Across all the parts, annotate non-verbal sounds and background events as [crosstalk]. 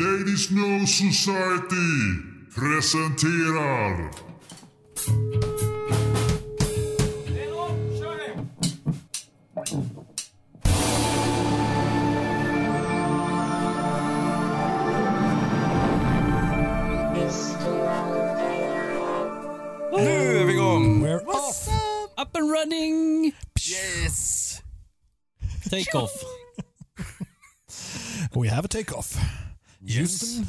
Ladies No Society presenterar... Nu är vi igång! We're off! Up and running! Yes! Take off. [laughs] We have a take-off. Houston,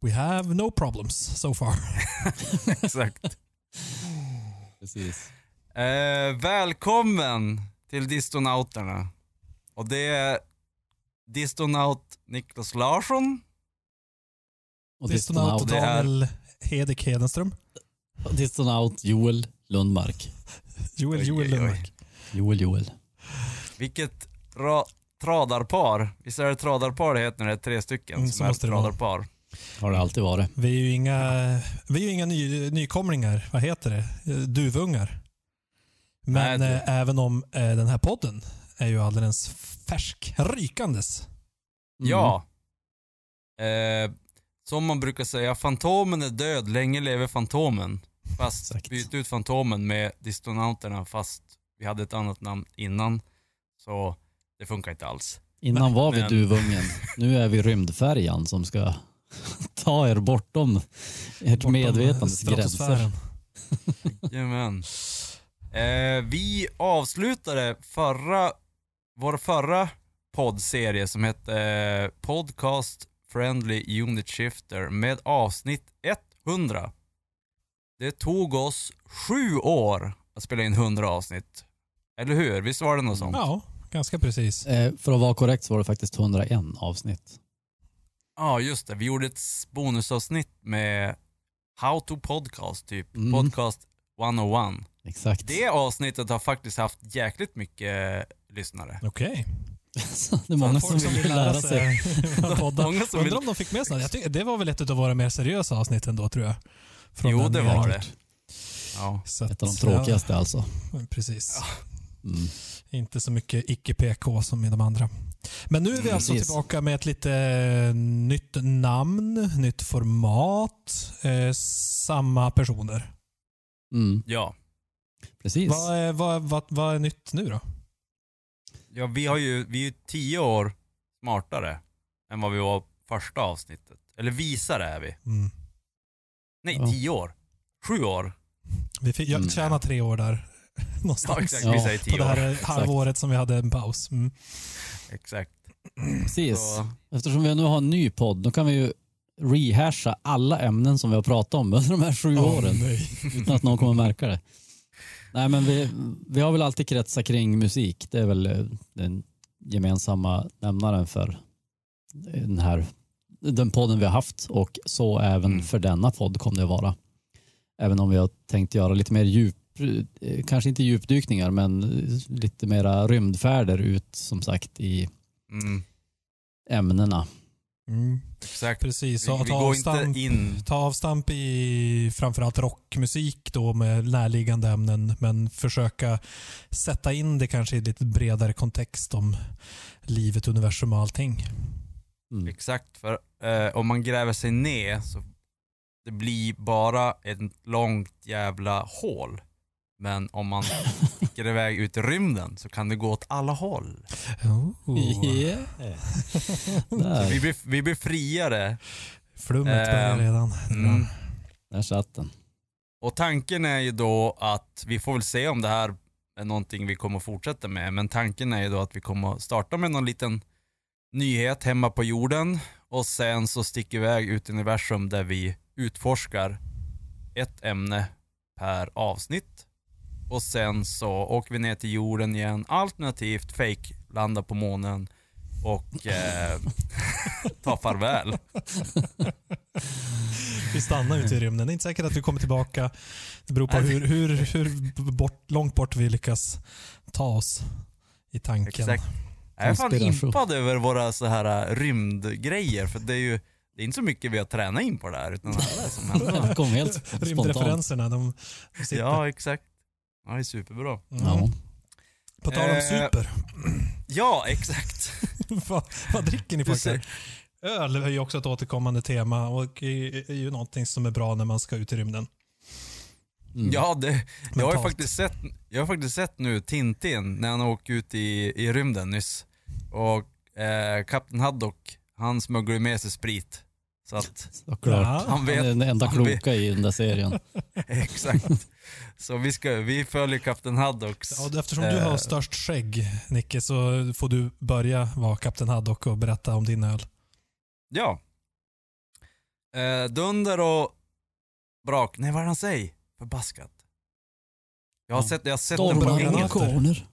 we have no problems so far. [laughs] Exakt. Precis. Eh, välkommen till Distonauterna. Och det är Distonaut Niklas Larsson. Och distonaut, det är- Daniel Hedik Hedenström. distonaut Joel Lundmark. Joel Joel. Lundmark. Joel Joel. Vilket ra- tradarpar. Visst är det tradarpar det heter när det är tre stycken Mm, så som är måste det tradarpar? Har det alltid varit. Vi är ju inga, vi är ju inga ny, nykomlingar. Vad heter det? Duvungar. Men Nej, det- eh, även om eh, den här podden är ju alldeles färsk, rykandes. Mm. Ja. Eh, som man brukar säga, Fantomen är död, länge lever Fantomen. Fast Exakt. byt ut Fantomen med Distonauterna fast vi hade ett annat namn innan. Så det funkar inte alls. Innan var vi Men- Duvungen. Nu är vi Rymdfärjan som ska ta er bortom ert Bortom medvetandes gränser. Jajamän. Eh, vi avslutade förra, vår förra poddserie som hette eh, Podcast Friendly Unit Shifter med avsnitt 100. Det tog oss sju år att spela in 100 avsnitt. Eller hur? Visst var det något sånt? Ja, ganska precis. Eh, för att vara korrekt så var det faktiskt 101 avsnitt. Ja, just det. Vi gjorde ett bonusavsnitt med How to Podcast, typ. Mm. Podcast 101. Exakt. Det avsnittet har faktiskt haft jäkligt mycket lyssnare. Okej. [laughs] Så det är många som vill lära sig. podda. [laughs] Många som vill- Undrar om de fick med sig något. Det var väl ett av våra mer seriösa avsnitt ändå, tror jag. Från Jo, det var det. Ja. Så Ett av de att, tråkigaste alltså. Ja, precis. Mm. Inte så mycket icke-PK som i de andra. Men nu är vi Mm, alltså precis. tillbaka med ett lite eh, nytt namn, nytt format, eh, samma personer. Mm. Ja. Precis. Vad är, vad, vad, vad är nytt nu då? ja, vi har ju, vi är ju tio år smartare än vad vi var första avsnittet. Eller visare är vi. Mm. Nej, Ja. tio år. Sju år. Vi fick, jag Mm. tjänar tre år där [laughs] någonstans. Ja, exakt. Ja, Vi säger På det här halvåret som vi hade en paus. Mm. Exakt. Precis. Så, Eftersom vi nu har en ny podd, då kan vi ju rehasha alla ämnen som vi har pratat om under de här sju Åh, åren. nej. Utan att någon kommer märka det. Nej men vi, vi har väl alltid kretsat kring musik. Det är väl eh, den gemensamma nämnaren för den här den podden vi har haft och så även Mm. för denna podd kommer det att vara. Även om vi har tänkt göra lite mer djup, kanske inte djupdykningar men eh, lite mera rymdfärder ut som sagt i mm, ämnena. Mm. exakt. Precis, Vi, vi ta avstamp, ta avstamp i framförallt rockmusik då med närliggande ämnen men försöka sätta in det kanske i lite bredare kontext om livet, universum och allting. Mm. Exakt, för eh, om man gräver sig ner så det blir bara ett långt jävla hål. Men om man sticker iväg ut i rymden så kan det gå åt alla håll. Oh. Yeah. [laughs] Så vi, blir, vi blir friare. Flummet börjar Ehm, redan. Mm. där satt den. Och tanken är ju då att, vi får väl se om det här är någonting vi kommer att fortsätta med, men tanken är ju då att vi kommer att starta med någon liten nyhet hemma på jorden och sen så sticker vi iväg ut i universum där vi utforskar ett ämne per avsnitt och sen så åker vi ner till jorden igen, alternativt fake landar på månen och eh, [laughs] tar farväl. Vi stannar ute i rymden. Det är inte säkert att vi kommer tillbaka. Det beror på hur, hur, hur bort, långt bort vi lyckas ta oss i tanken. Exakt. Jag är fan impad över våra så här äh, rymdgrejer för det är ju det är inte så mycket vi har tränat in på det här utan alla som. [laughs] Rymdreferenserna, de de sitter. Ja, exakt. Ja, det är superbra. Mm. Ja. På tal om Eh, super. [clears throat] Ja, exakt. [laughs] vad, vad dricker ni pojkar? Öl är ju också ett återkommande tema och är är ju någonting som är bra när man ska ut i rymden. Mm. Ja, det, jag, har ju faktiskt sett, jag har faktiskt sett nu Tintin när han åker ut i, i rymden nyss. Och eh, Kapten Haddock, han smugglar ju med sig sprit. Så att, Såklart. Han vet, Han är den enda han vet- kloka i den där serien. [laughs] exakt. Så vi, ska, vi följer Kapten Haddocks. Ja, eftersom du eh, har störst skägg, Nicke, så får du börja vara Kapten Haddock och berätta om din öl. Ja. Eh, dunder och brak. Nej, vad är det han säger? Förbaskat. Jag har Ja. sett, jag har sett den Stormar på engelska. granater.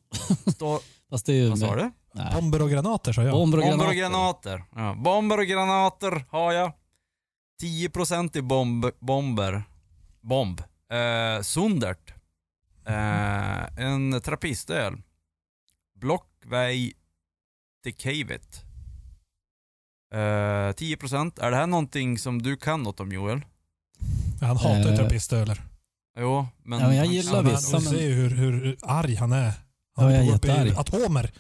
Fast det är ju... Vad sa du? Nej. Bomber och granater sa jag. Bomber och Bomber och granater. granater. Ja. Bomber och granater har jag. 10% i bomb, bomber. Bomb. Eh, Sundert. Eh, en trappistöl. Blockväg till Cavet. Eh, 10%. Är det här någonting som du kan något om Joel? Han hatar ju Eh, trappistöler. Jo, men... Ja, men jag gillar Ja, men vissa, Du men- ser ju hur, hur arg han är. Ja, Han jag är jättearg. atomer.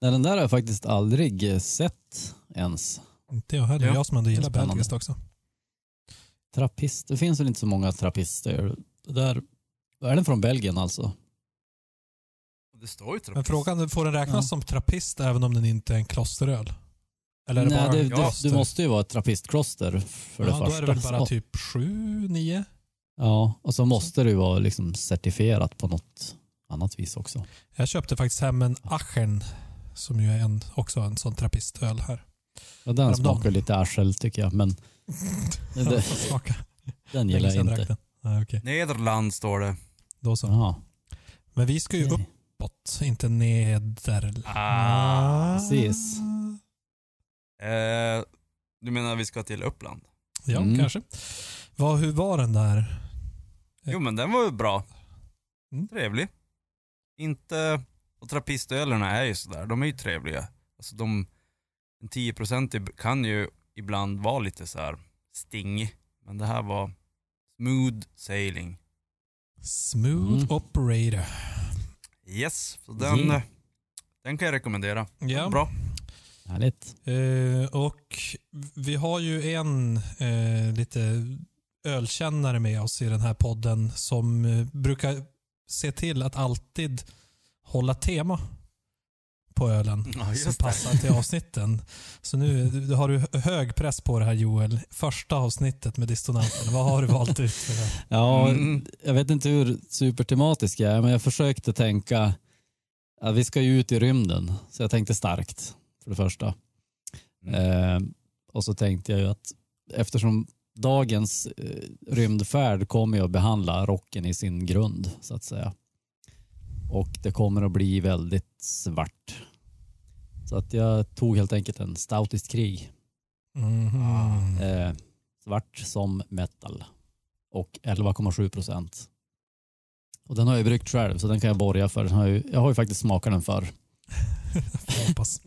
Nej, den där har jag faktiskt aldrig sett ens. Inte jag heller. Ja. Jag som ändå gillar belgiskt också. Trappist. Det finns väl inte så många trappister. Det Där, är den från Belgien alltså? Det står ju Men frågan, får den räknas Ja. som trappist även om den inte är en klosteröl? Eller är det Nej, bara det, en det, det måste ju vara ett trappistkloster för det ja, första. Då är det väl bara Så- [laughs] typ sju, nio? Ja, och så måste det ju vara liksom certifierat på något annat vis också. Jag köpte faktiskt hem en Achen som ju är en, också en sån trappistöl här. Ja, den smakar lite arsel tycker jag, men [laughs] det, den gillar jag inte. Ja, okej. Nederland står det. Då så. Jaha. Men vi ska ju okej. uppåt, inte neder. Ah, precis. Eh, du menar vi ska till Uppland? Ja, Mm. kanske. Vad, hur var den där? Jo men den var ju bra. Mm. Trevlig. Inte... Och trappistölerna är ju sådär, de är ju trevliga. Alltså de... En 10% kan ju ibland vara lite så här stingig. Men det här var smooth sailing. Smooth Mm. operator. Yes, så den, Yeah. eh, den kan jag rekommendera. Ja. Bra. Härligt. Eh, och vi har ju en eh, lite ölkännare med oss i den här podden som eh, brukar se till att alltid hålla tema på ölen Ja, som passar till avsnitten. Så nu du- har du hög press på det här Joel. Första avsnittet med dissonansen. Vad har du valt ut för det? Ja, Mm. jag vet inte hur supertematisk jag är, men jag försökte tänka att vi ska ju ut i rymden, så jag tänkte starkt för det första. Mm. Eh, och så tänkte jag ju att eftersom dagens eh, rymdfärd kommer ju att behandla rocken i sin grund, så att säga. Och det kommer att bli väldigt svart. Så att jag tog helt enkelt en stoutiskt krig. Mhm. Eh, svart som metal. Och 11,7 procent. Och den har jag bryggt själv, så den kan jag borga för. Den har ju, jag har ju faktiskt smakat den förr. [laughs] Jag hoppas.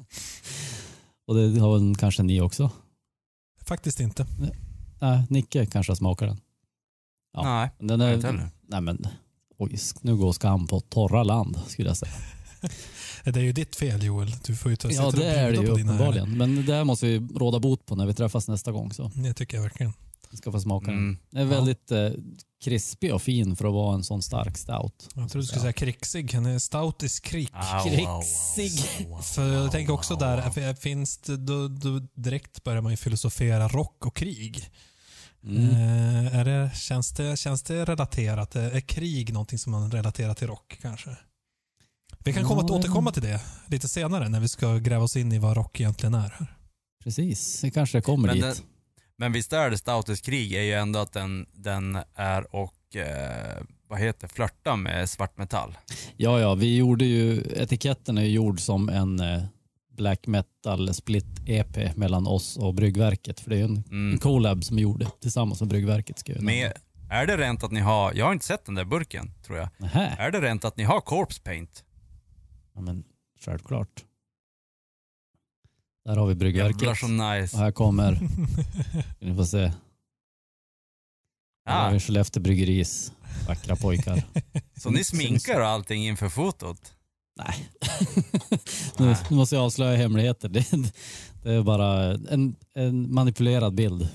[laughs] Och det har väl kanske ni också? Faktiskt inte. Nej, Nicke kanske har smakat den. ja. Nej, Den jag är, inte heller. nej men, oj, nu går skam på torra land skulle jag säga. [laughs] Det är ju ditt fel Joel. Du får ju ta Ja, det är det ju uppenbarligen. Men det här måste vi råda bot på när vi träffas nästa gång. Så Det tycker jag verkligen. vi ska få smaka den. Mm. Den är väldigt eh, krispig och fin för att vara en sån stark stout. Jag trodde du skulle säga krigsig. Han är stoutisk krig. Au, Krigsig. au, au, För jag tänker också där, finns det, då, då direkt börjar man ju filosofera rock och krig. Mm. Eh, är det, känns, det, känns det relaterat? Är krig någonting som man relaterar till rock kanske? Vi kan komma Ja, att det- återkomma till det lite senare när vi ska gräva oss in i vad rock egentligen är. här. Precis, det kanske kommer Men dit. den- Men visst är det Stoutest krig är ju ändå att den, den är och, eh, vad heter flörta med svartmetall. Ja, ja, vi gjorde ju, etiketten är ju gjord som en eh, black metal split EP mellan oss och Bryggverket. För det är ju en, en Mm. collab som vi gjorde tillsammans med Bryggverket. Ska jag Med, är det rent att ni har, jag har inte sett den där burken tror jag. Nähä. Är det rent att ni har corpse paint? Ja, men självklart. Där har vi Jävlar Bryggverket. så nice. Och här kommer, [laughs] ni får se, här har Ja, vi Skellefteå Bryggeris vackra pojkar. så ni sminkar och allting inför fotot? Nej. [laughs] nu, nu måste jag avslöja hemligheter. Det, Det är bara en, en manipulerad bild.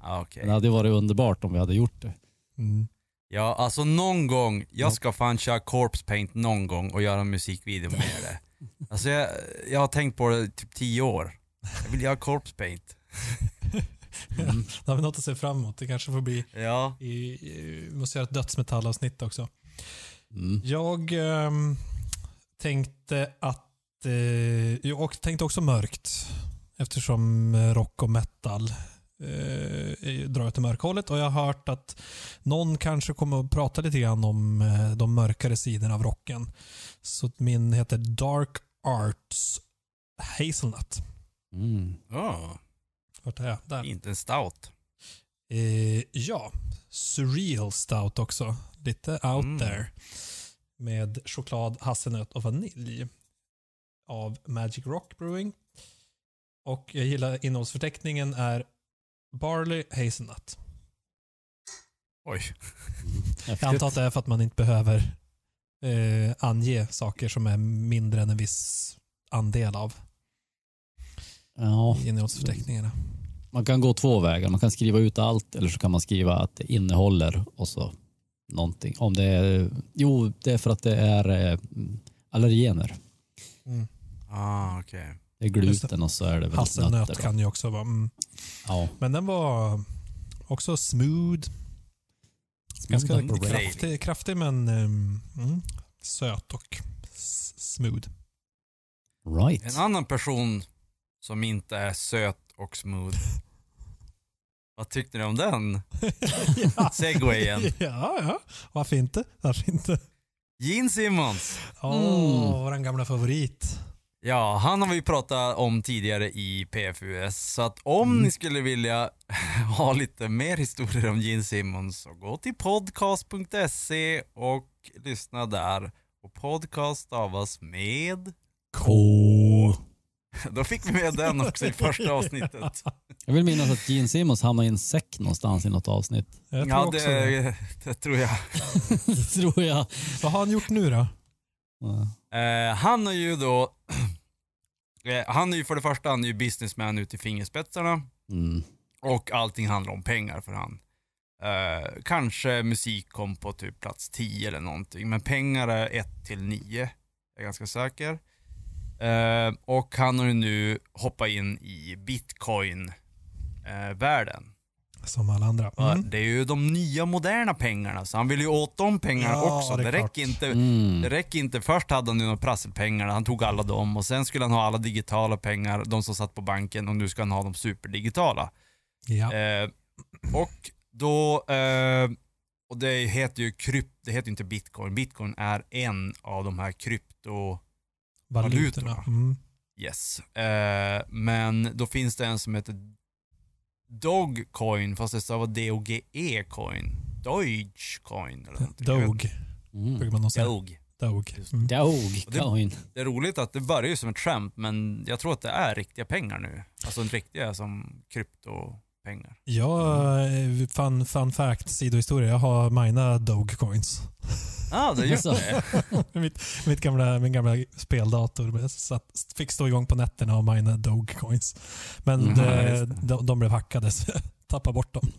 Ah, okej. Det hade varit underbart om vi hade gjort det. Mm. Ja, alltså någon gång, jag ska fan köra Corpse Paint någon gång och göra en musikvideo med det. Alltså jag, jag har tänkt på det i typ tio år. Jag vill göra Corpse Paint. [laughs] Mm. Då har vi något att se fram emot. Det kanske får bli, Ja. i, i, vi måste göra ett dödsmetallavsnitt också. Mm. Jag ehm, tänkte att, eh, jag tänkte också mörkt eftersom eh, rock och metal eh, drar åt det mörka hållet och jag har hört att någon kanske kommer att prata lite grann om eh, de mörkare sidorna av rocken. Så min heter Dark Arts Hazelnut. Mm. Oh, Vart är jag? Där. inte en stout. Eh, ja, Surreal Stout också. Lite out Mm. there. Med choklad, hasselnöt och vanilj. Av Magic Rock Brewing. Och jag gillar innehållsförteckningen är Barley Hazelnut. Oj. Jag antar att det är för att man inte behöver eh, ange saker som är mindre än en viss andel av Ja, innehållsförteckningarna. man kan gå två vägar. Man kan skriva ut allt eller så kan man skriva att det innehåller och så någonting. Om det är, jo, det är för att det är eh, allergener. Mm. Ah, okej. Det är gluten och så är det väl Hasselnöt nötter. då. kan ju också vara... Mm. Ja. Men den var också smooth. Ganska Smooth kraftig, kraftig men ehm, mm, söt och smooth. Right. En annan person som inte är söt och smooth. Vad tyckte ni om den? [laughs] ja. Segwayen. [laughs] ja, ja. Varför inte? Varför inte? Gene Simmons. Åh, Mm. våran gamla favorit. Ja, han har vi pratat om tidigare i PFUS. Så att om ni skulle vilja [laughs] ha lite mer historier om Gene Simmons så gå till podcast.se och lyssna där. Och podcast stavas med... K. [laughs] Då fick vi med den också i [laughs] första avsnittet. Jag vill minnas att Gene Simmons hamnade i en säck någonstans i något avsnitt. Jag tror Ja, också det. det, det tror jag. [laughs] Det tror jag. Vad har han gjort nu då? Eh, han är ju då... [clears throat] eh, han är ju för det första han är ju businessman ut i fingerspetsarna. Mm. Och allting handlar om pengar för han. Eh, kanske musik kom på typ plats 10 eller någonting. Men pengar är 1 till 9. Jag är ganska säker. Eh, och han har ju nu hoppat in i bitcoin-världen. Som alla andra. Mm. Det är ju de nya moderna pengarna, så han vill ju åt de pengarna Ja, också. det Det, räcker inte. Mm. Det räcker inte. Först hade han ju några prasselpengar, han tog alla dem och sen skulle han ha alla digitala pengar, de som satt på banken och nu ska han ha de superdigitala. Ja. Eh, och då, eh, och det heter ju krypt, det heter inte bitcoin. Bitcoin är en av de här krypto, Valutorna. valutorna. Mm. yes. Eh, men då finns det en som heter Dogecoin, fast det stavar D-O-G-E coin. Dogecoin eller någonting. Dog, Mm. brukar man. Dog. Just Mm. Dog det- coin. Det är roligt att det börjar ju som ett skämt, men jag tror att det är riktiga pengar nu. Alltså en riktiga som kryptopengar. Jag, eh, fun, fun fact, sidohistoria. Jag har mina Dogecoins. Ja, ah, det gör Alltså. det. [laughs] mitt, mitt gamla, min gamla speldator satt, fick stå igång på nätterna och mina Dogecoins. Men Mm, det, ja, det. de, de blev hackade så [laughs] jag tappade bort dem.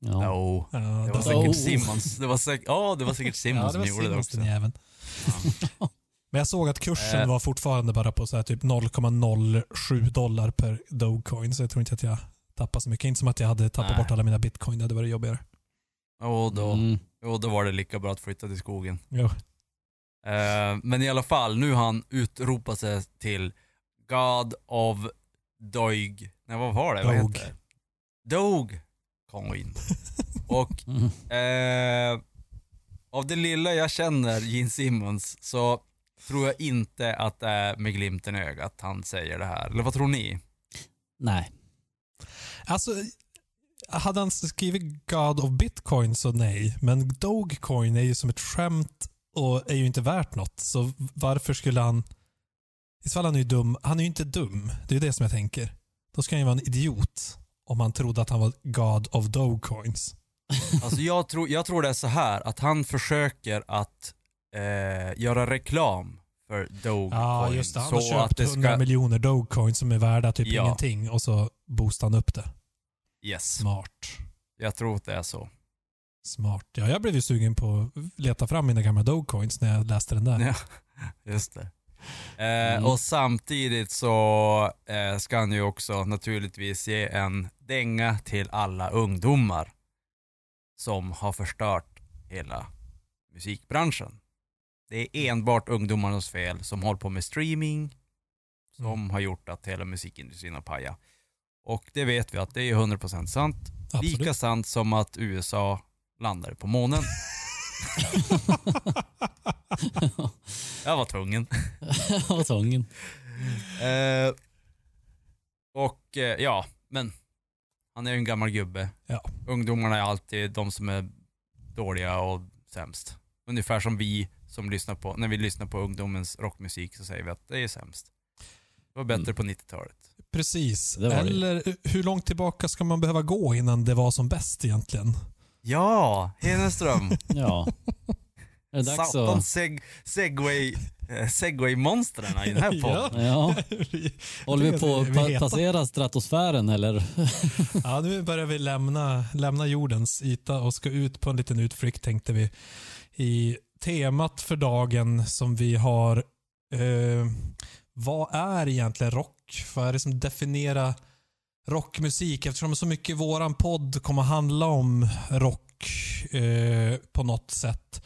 Ja. Jo. Ja, Det var säkert Oh. Simmons. Det var säkert, ja, det var säkert Simmons ja, det som var gjorde det också. jäveln. [laughs] Men jag såg att kursen Eh. var fortfarande bara på så här typ 0,07 dollar per Dogecoin så jag tror inte att jag tappade så mycket. Inte som att jag hade tappat Nej. bort alla mina bitcoin, det hade varit jobbigare. Och då, Mm. och då var det lika bra att flytta till skogen. Jo. Eh, men i alla fall, nu har han utropat sig till God of Doig. Nej, vad var det? Vad Doge. heter det? Dogecoin. [laughs] Och Mm. eh, av det lilla jag känner Gene Simmons så tror jag inte att det är med glimten i ögat han säger det här. Eller vad tror ni? Nej. Alltså, hade han skrivit God of Bitcoin så nej. Men Dogecoin är ju som ett skämt och är ju inte värt något. Så varför skulle han... I så fall han är ju dum. Han är ju inte dum. Det är ju det som jag tänker. Då ska han ju vara en idiot om han trodde att han var God of Dogecoins. Alltså jag tror, jag tror det är så här att han försöker att eh, göra reklam för Dogecoin. Ja, just det. Han har så köpt att det 100 ska... miljoner Dogecoin som är värda typ Ja. ingenting och så boostar han upp det. Yes, Smart. jag tror att det är så. Smart. Ja, jag blev ju sugen på att leta fram mina gamla Dogecoins när jag läste den där. Ja, [laughs] just det. Eh, Mm. Och samtidigt så eh, ska han ju också naturligtvis ge en dänga till alla ungdomar som har förstört hela musikbranschen. Det är enbart ungdomarnas fel som håller på med streaming som Mm. har gjort att hela musikindustrin har pajat. Och det vet vi att det är 100% sant. Absolut. Lika sant som att USA landade på månen. [laughs] Jag var tvungen. Jag var tvungen. Eh, och eh, ja, men han är ju en gammal gubbe. Ja. Ungdomarna är alltid de som är dåliga och sämst. Ungefär som vi som lyssnar på, när vi lyssnar på ungdomens rockmusik så säger vi att det är sämst. Det var bättre Mm. på 90-talet. Precis. Det. Eller hur långt tillbaka ska man behöva gå innan det var som bäst egentligen? Ja, Hedenström. [laughs] Ja. Är det dags Satan seg segway, eh, segway-monstren i den här [laughs] podden. Ja. Vi- [laughs] Håller vi på att passera stratosfären eller? Ja, nu börjar vi lämna, lämna jordens yta och ska ut på en liten utflykt tänkte vi. I temat för dagen som vi har, eh, vad är egentligen rock? Vad är det som definierar rockmusik? Eftersom så mycket i våran podd kommer handla om rock eh, på något sätt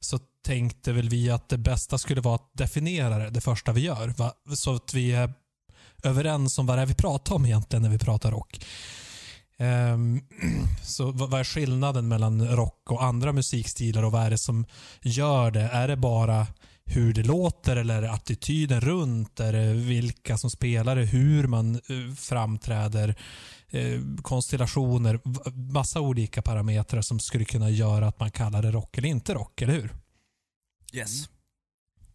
så tänkte väl vi att det bästa skulle vara att definiera det, det första vi gör. Va? Så att vi är överens om vad det är vi pratar om egentligen när vi pratar rock. Ehm, [clears throat] så vad är skillnaden mellan rock och andra musikstilar och vad är det som gör det? Är det bara hur det låter eller är det attityden runt? Är det vilka som spelar det? Hur man eh, framträder? Eh, konstellationer? Massa olika parametrar som skulle kunna göra att man kallar det rock eller inte rock, eller hur? Yes.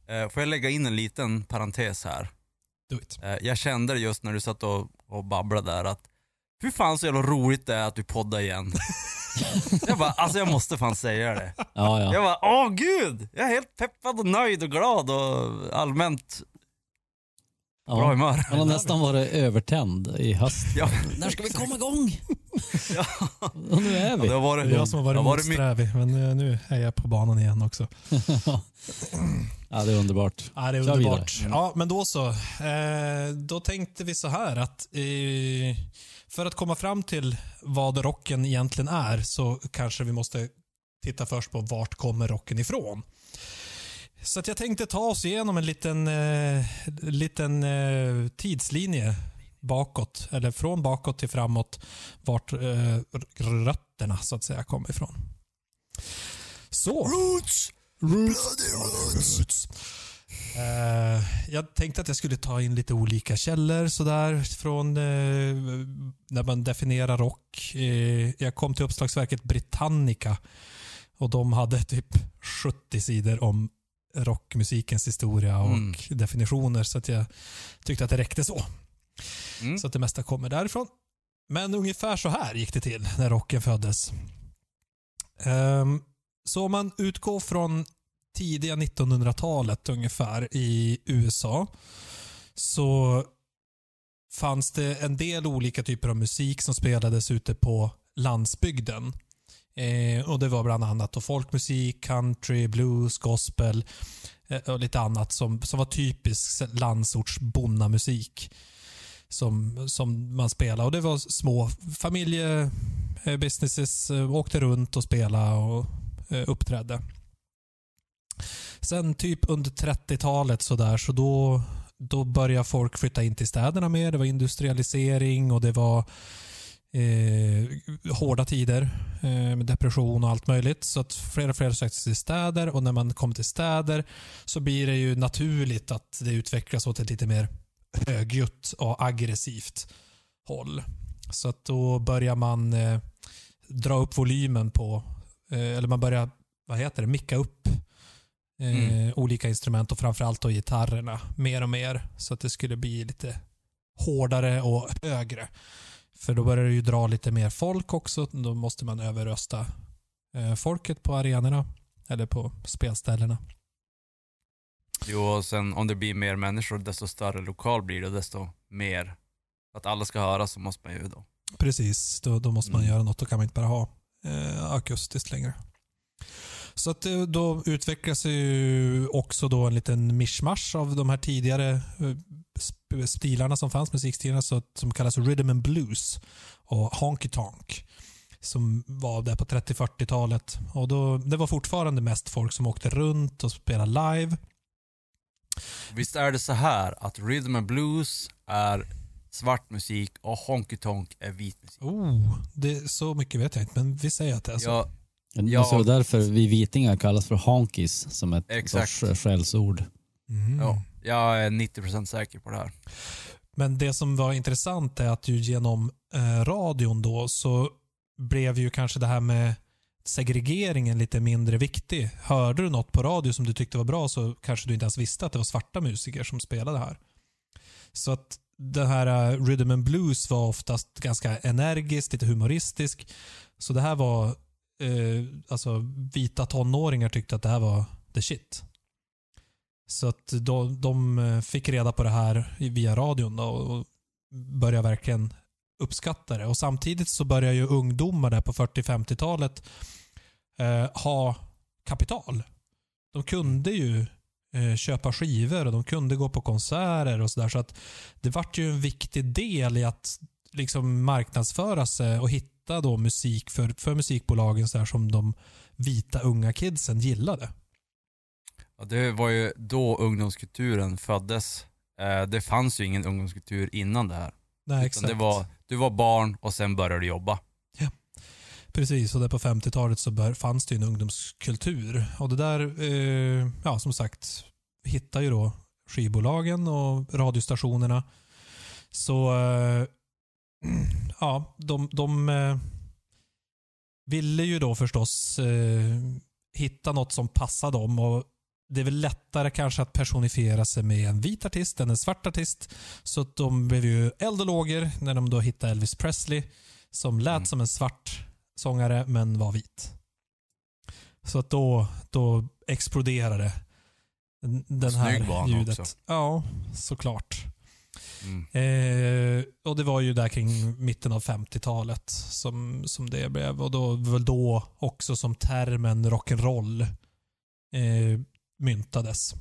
Eh, får jag lägga in en liten parentes här? Do it. Eh, jag kände det just när du satt och, och babblade där att hur fan så jävla roligt det är att vi poddar igen. [laughs] jag bara, alltså jag måste fan säga det. Ja, ja. Jag bara, åh gud! Jag är helt peppad och nöjd och glad och allmänt bra ja. humör. Man har nästan varit övertänd i höst. Ja. När ska vi komma igång? [laughs] Ja. Och nu är Ja, vi. det har varit, Det är jag som har varit har varit motsträvig, men nu är jag på banan igen också. [laughs] ja, det är underbart. Ja, det är underbart. Ja, men då så. Eh, då tänkte vi så här att eh, för att komma fram till vad rocken egentligen är så kanske vi måste titta först på vart kommer rocken ifrån. Så att jag tänkte ta oss igenom en liten, eh, liten eh, tidslinje bakåt, eller från bakåt till framåt, vart eh, rötterna så att säga kommer ifrån. Så. Roots! Roots! Roots. Eh, jag tänkte att jag skulle ta in lite olika källor sådär från eh, när man definierar rock. Eh, jag kom till uppslagsverket Britannica och de hade typ 70 sidor om rockmusikens historia och Mm. definitioner så att jag tyckte att det räckte så. mm. Så att det mesta kommer därifrån. Men ungefär så här gick det till när rocken föddes. Ehm, så om man utgår från tidiga 1900-talet ungefär i USA så fanns det en del olika typer av musik som spelades ute på landsbygden. Eh, och Det var bland annat folkmusik, country, blues, gospel eh, och lite annat som, som var typisk landsorts bonnamusik som, som man spelade. Och Det var små familjebusinesses, eh, eh, åkte runt och spelade och eh, uppträdde. Sen typ under 30-talet så där, så då, då började folk flytta in till städerna mer. Det var industrialisering och det var eh, hårda tider eh, med depression och allt möjligt. Så att fler och fler sökte sig till städer och när man kommer till städer så blir det ju naturligt att det utvecklas åt ett lite mer högljutt och aggressivt håll. Så att då börjar man eh, dra upp volymen på, eh, eller man börjar, vad heter det, micka upp eh, Mm. olika instrument och framförallt då gitarrerna mer och mer. Så att det skulle bli lite hårdare och högre. För då börjar det ju dra lite mer folk också. Då måste man överrösta eh, folket på arenorna eller på spelställena. Jo, och sen om det blir mer människor, desto större lokal blir det desto mer. Att alla ska höra så måste man ju då. Precis, då, då måste man Mm. göra något. Då kan man inte bara ha eh, akustiskt längre. Så att eh, då utvecklas ju också då en liten mischmasch av de här tidigare eh, stilarna som fanns, musikstilarna, så som kallas rhythm and blues och honky tonk. Som var där på 30-40-talet. Och då, det var fortfarande mest folk som åkte runt och spelade live. Visst är det så här att rhythm and blues är svart musik och honky tonk är vit musik? Oh, det, så mycket vet jag inte, men vi säger att det är så. Ja, Det vara därför vi vitingar kallas för honkies som ett Exakt. sorts eh, skällsord. Mm. ja, jag är 90% säker på det här. Men det som var intressant är att ju genom eh, radion då så blev ju kanske det här med segregeringen lite mindre viktig. Hörde du något på radio som du tyckte var bra så kanske du inte ens visste att det var svarta musiker som spelade här. Så att den här eh, rhythm and blues var oftast ganska energisk, lite humoristisk. Så det här var, eh, alltså vita tonåringar tyckte att det här var the shit. Så att de, de eh, fick reda på det här via radion då och började verkligen uppskatta det. Och Samtidigt så börjar ju ungdomar där på 40-50-talet eh, ha kapital. De kunde ju eh, köpa skivor och de kunde gå på konserter och sådär. Så att det vart ju en viktig del i att liksom marknadsföra sig och hitta då musik för, för musikbolagen så där som de vita unga kidsen gillade. Ja, det var ju då ungdomskulturen föddes. Eh, det fanns ju ingen ungdomskultur innan det här. Nej, Utan det var, du var barn och sen började du jobba. Precis, och där på 50-talet så bör, fanns det ju en ungdomskultur. Och det där, eh, ja som sagt, hittar ju då skivbolagen och radiostationerna. Så eh, ja, de, de eh, ville ju då förstås eh, hitta något som passade dem. Och det är väl lättare kanske att personifiera sig med en vit artist än en svart artist. Så de blev ju eld och lågor när de då hittade Elvis Presley som lät Mm. som en svart sångare men var vit. Så att då, då exploderade den, här Snygg han ljudet. också. Ja, såklart. Mm. Eh, och det var ju där kring mitten av 50-talet som, som det blev. Och då väl då också som termen rock'n'roll eh, myntades.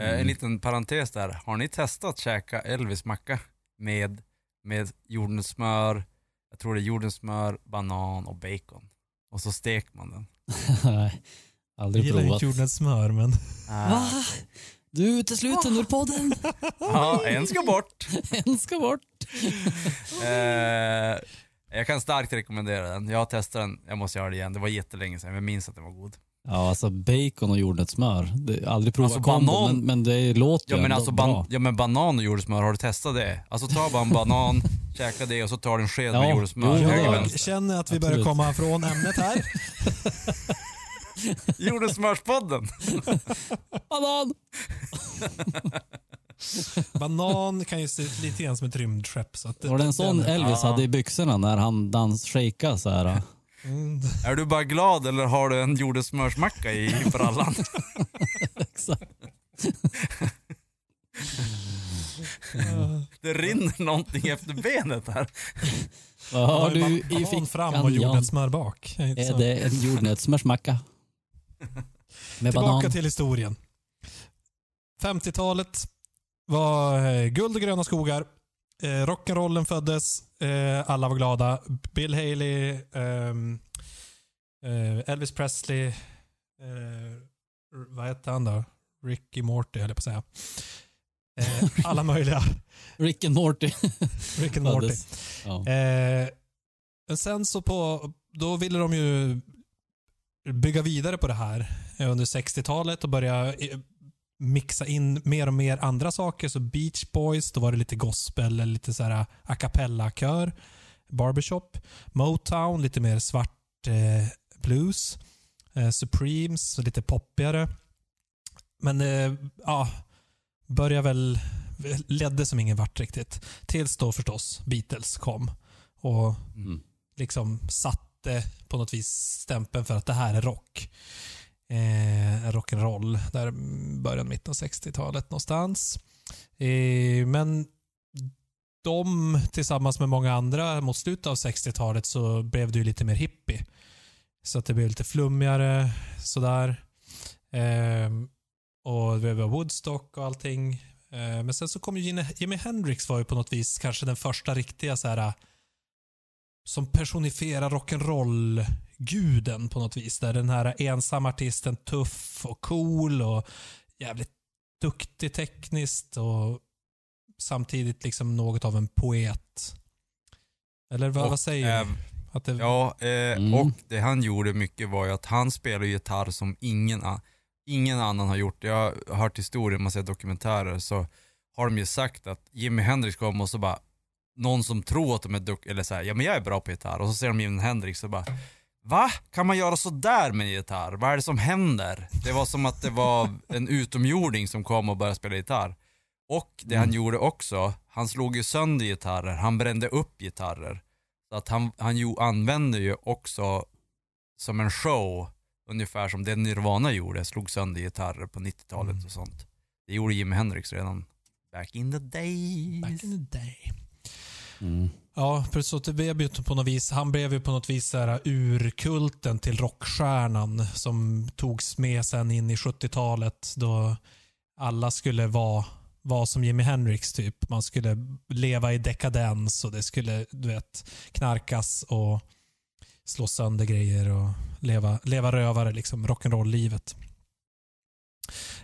Mm. En liten parentes där. Har ni testat käka Elvis macka med, med jordnötssmör, jag tror det är jordnötssmör, banan och bacon. Och så steker man den. [laughs] Nej, Jag aldrig gillar provat. inte jordnötssmör men Ah. Du utesluter ur podden. [laughs] Ja, en ska bort. [laughs] En ska bort. Eh, jag kan starkt rekommendera den. Jag har testat den, jag måste göra det igen. Det var jättelänge sedan, men jag minns att den var god. Ja, alltså bacon och jordnötssmör. Det- Aldrig provat Alltså, kombo, banan- men, men det låter Ja ju men, ändå alltså bra. ban- ja men banan och jordnötssmör, har du testat det? Alltså ta bara en banan, [laughs] käka det och så tar du en sked Ja, med jordnötssmör. jo, höger, ja. jag vänster. känner att vi börjar Absolut. komma från ämnet här. [laughs] Jordnötssmörspodden! Banan! Banan kan ju se lite grann som ett rymdskepp. Så att Var det en sån Elvis Ja. hade i byxorna när han dans shakea så här? Mm, Är du bara glad eller har du en jordnötssmörsmacka i brallan? [laughs] Exakt. Det rinner någonting efter benet här. Vad har har du i fickan fram och jordnötssmör bak. Är Är det en jordnötssmörsmacka? Med Tillbaka banan? till historien. 50-talet var eh, guld och gröna skogar. Eh, rock'n'rollen föddes. Eh, alla var glada. Bill Haley, ehm, eh, Elvis Presley, eh, vad hette han då? Ricky Morty höll jag på att säga. Eh, alla möjliga. [laughs] Rick and Morty. [laughs] Rick and Morty. Ja. Eh, sen så på, då ville de ju bygga vidare på det här eh, under 60-talet och börja eh, mixa in mer och mer andra saker. Så Beach Boys, då var det lite gospel, eller lite så här a cappella-kör. Barbershop. Motown, lite mer svart eh, blues. Eh, Supremes, lite poppigare. Men eh, ja, började väl, ledde som ingen vart riktigt. Tills då förstås Beatles kom och Mm. liksom satte på något vis stämpeln för att det här är rock. eh, rock'n'roll. Där början, mitten av 60-talet någonstans. Eh, men de tillsammans med många andra mot slutet av 60-talet så blev det ju lite mer hippie. Så att det blev lite flummigare sådär. Eh, och det var Woodstock och allting. Eh, men sen så kom ju Jimi, Jimi Hendrix var ju på något vis kanske den första riktiga så här som personifierar rock'n'roll-guden på något vis. Där den här ensamma artisten tuff och cool och jävligt duktig tekniskt och samtidigt liksom något av en poet. Eller vad, Och, vad säger eh, du? Att det, Ja, eh, Mm. och det han gjorde mycket var ju att han spelade gitarr som ingen, ingen annan har gjort. Jag har hört historier, man ser dokumentärer, så har de ju sagt att Jimi Hendrix kom och så bara, någon som tror att de är duktiga, eller såhär, ja men jag är bra på gitarr, och så ser de Jimi Hendrix och bara, va? Kan man göra så där med en gitarr? Vad är det som händer? Det var som att det var en utomjording som kom och började spela gitarr. Och det han gjorde också, han slog ju sönder gitarrer, han brände upp gitarrer. Så att han, han ju, använde ju också som en show, ungefär som det Nirvana gjorde, slog sönder gitarrer på 90-talet Mm. och sånt. Det gjorde Jimi Hendrix redan back in the days. Back in the day. Mm. Ja, precis. Så det blev ju på något vis, han blev ju på något vis så här urkulten till rockstjärnan som togs med sen in i 70-talet då alla skulle vara, vara som Jimi Hendrix typ. Man skulle leva i dekadens och det skulle, du vet, knarkas och slå sönder grejer och leva, leva rövare, liksom rock'n'roll-livet.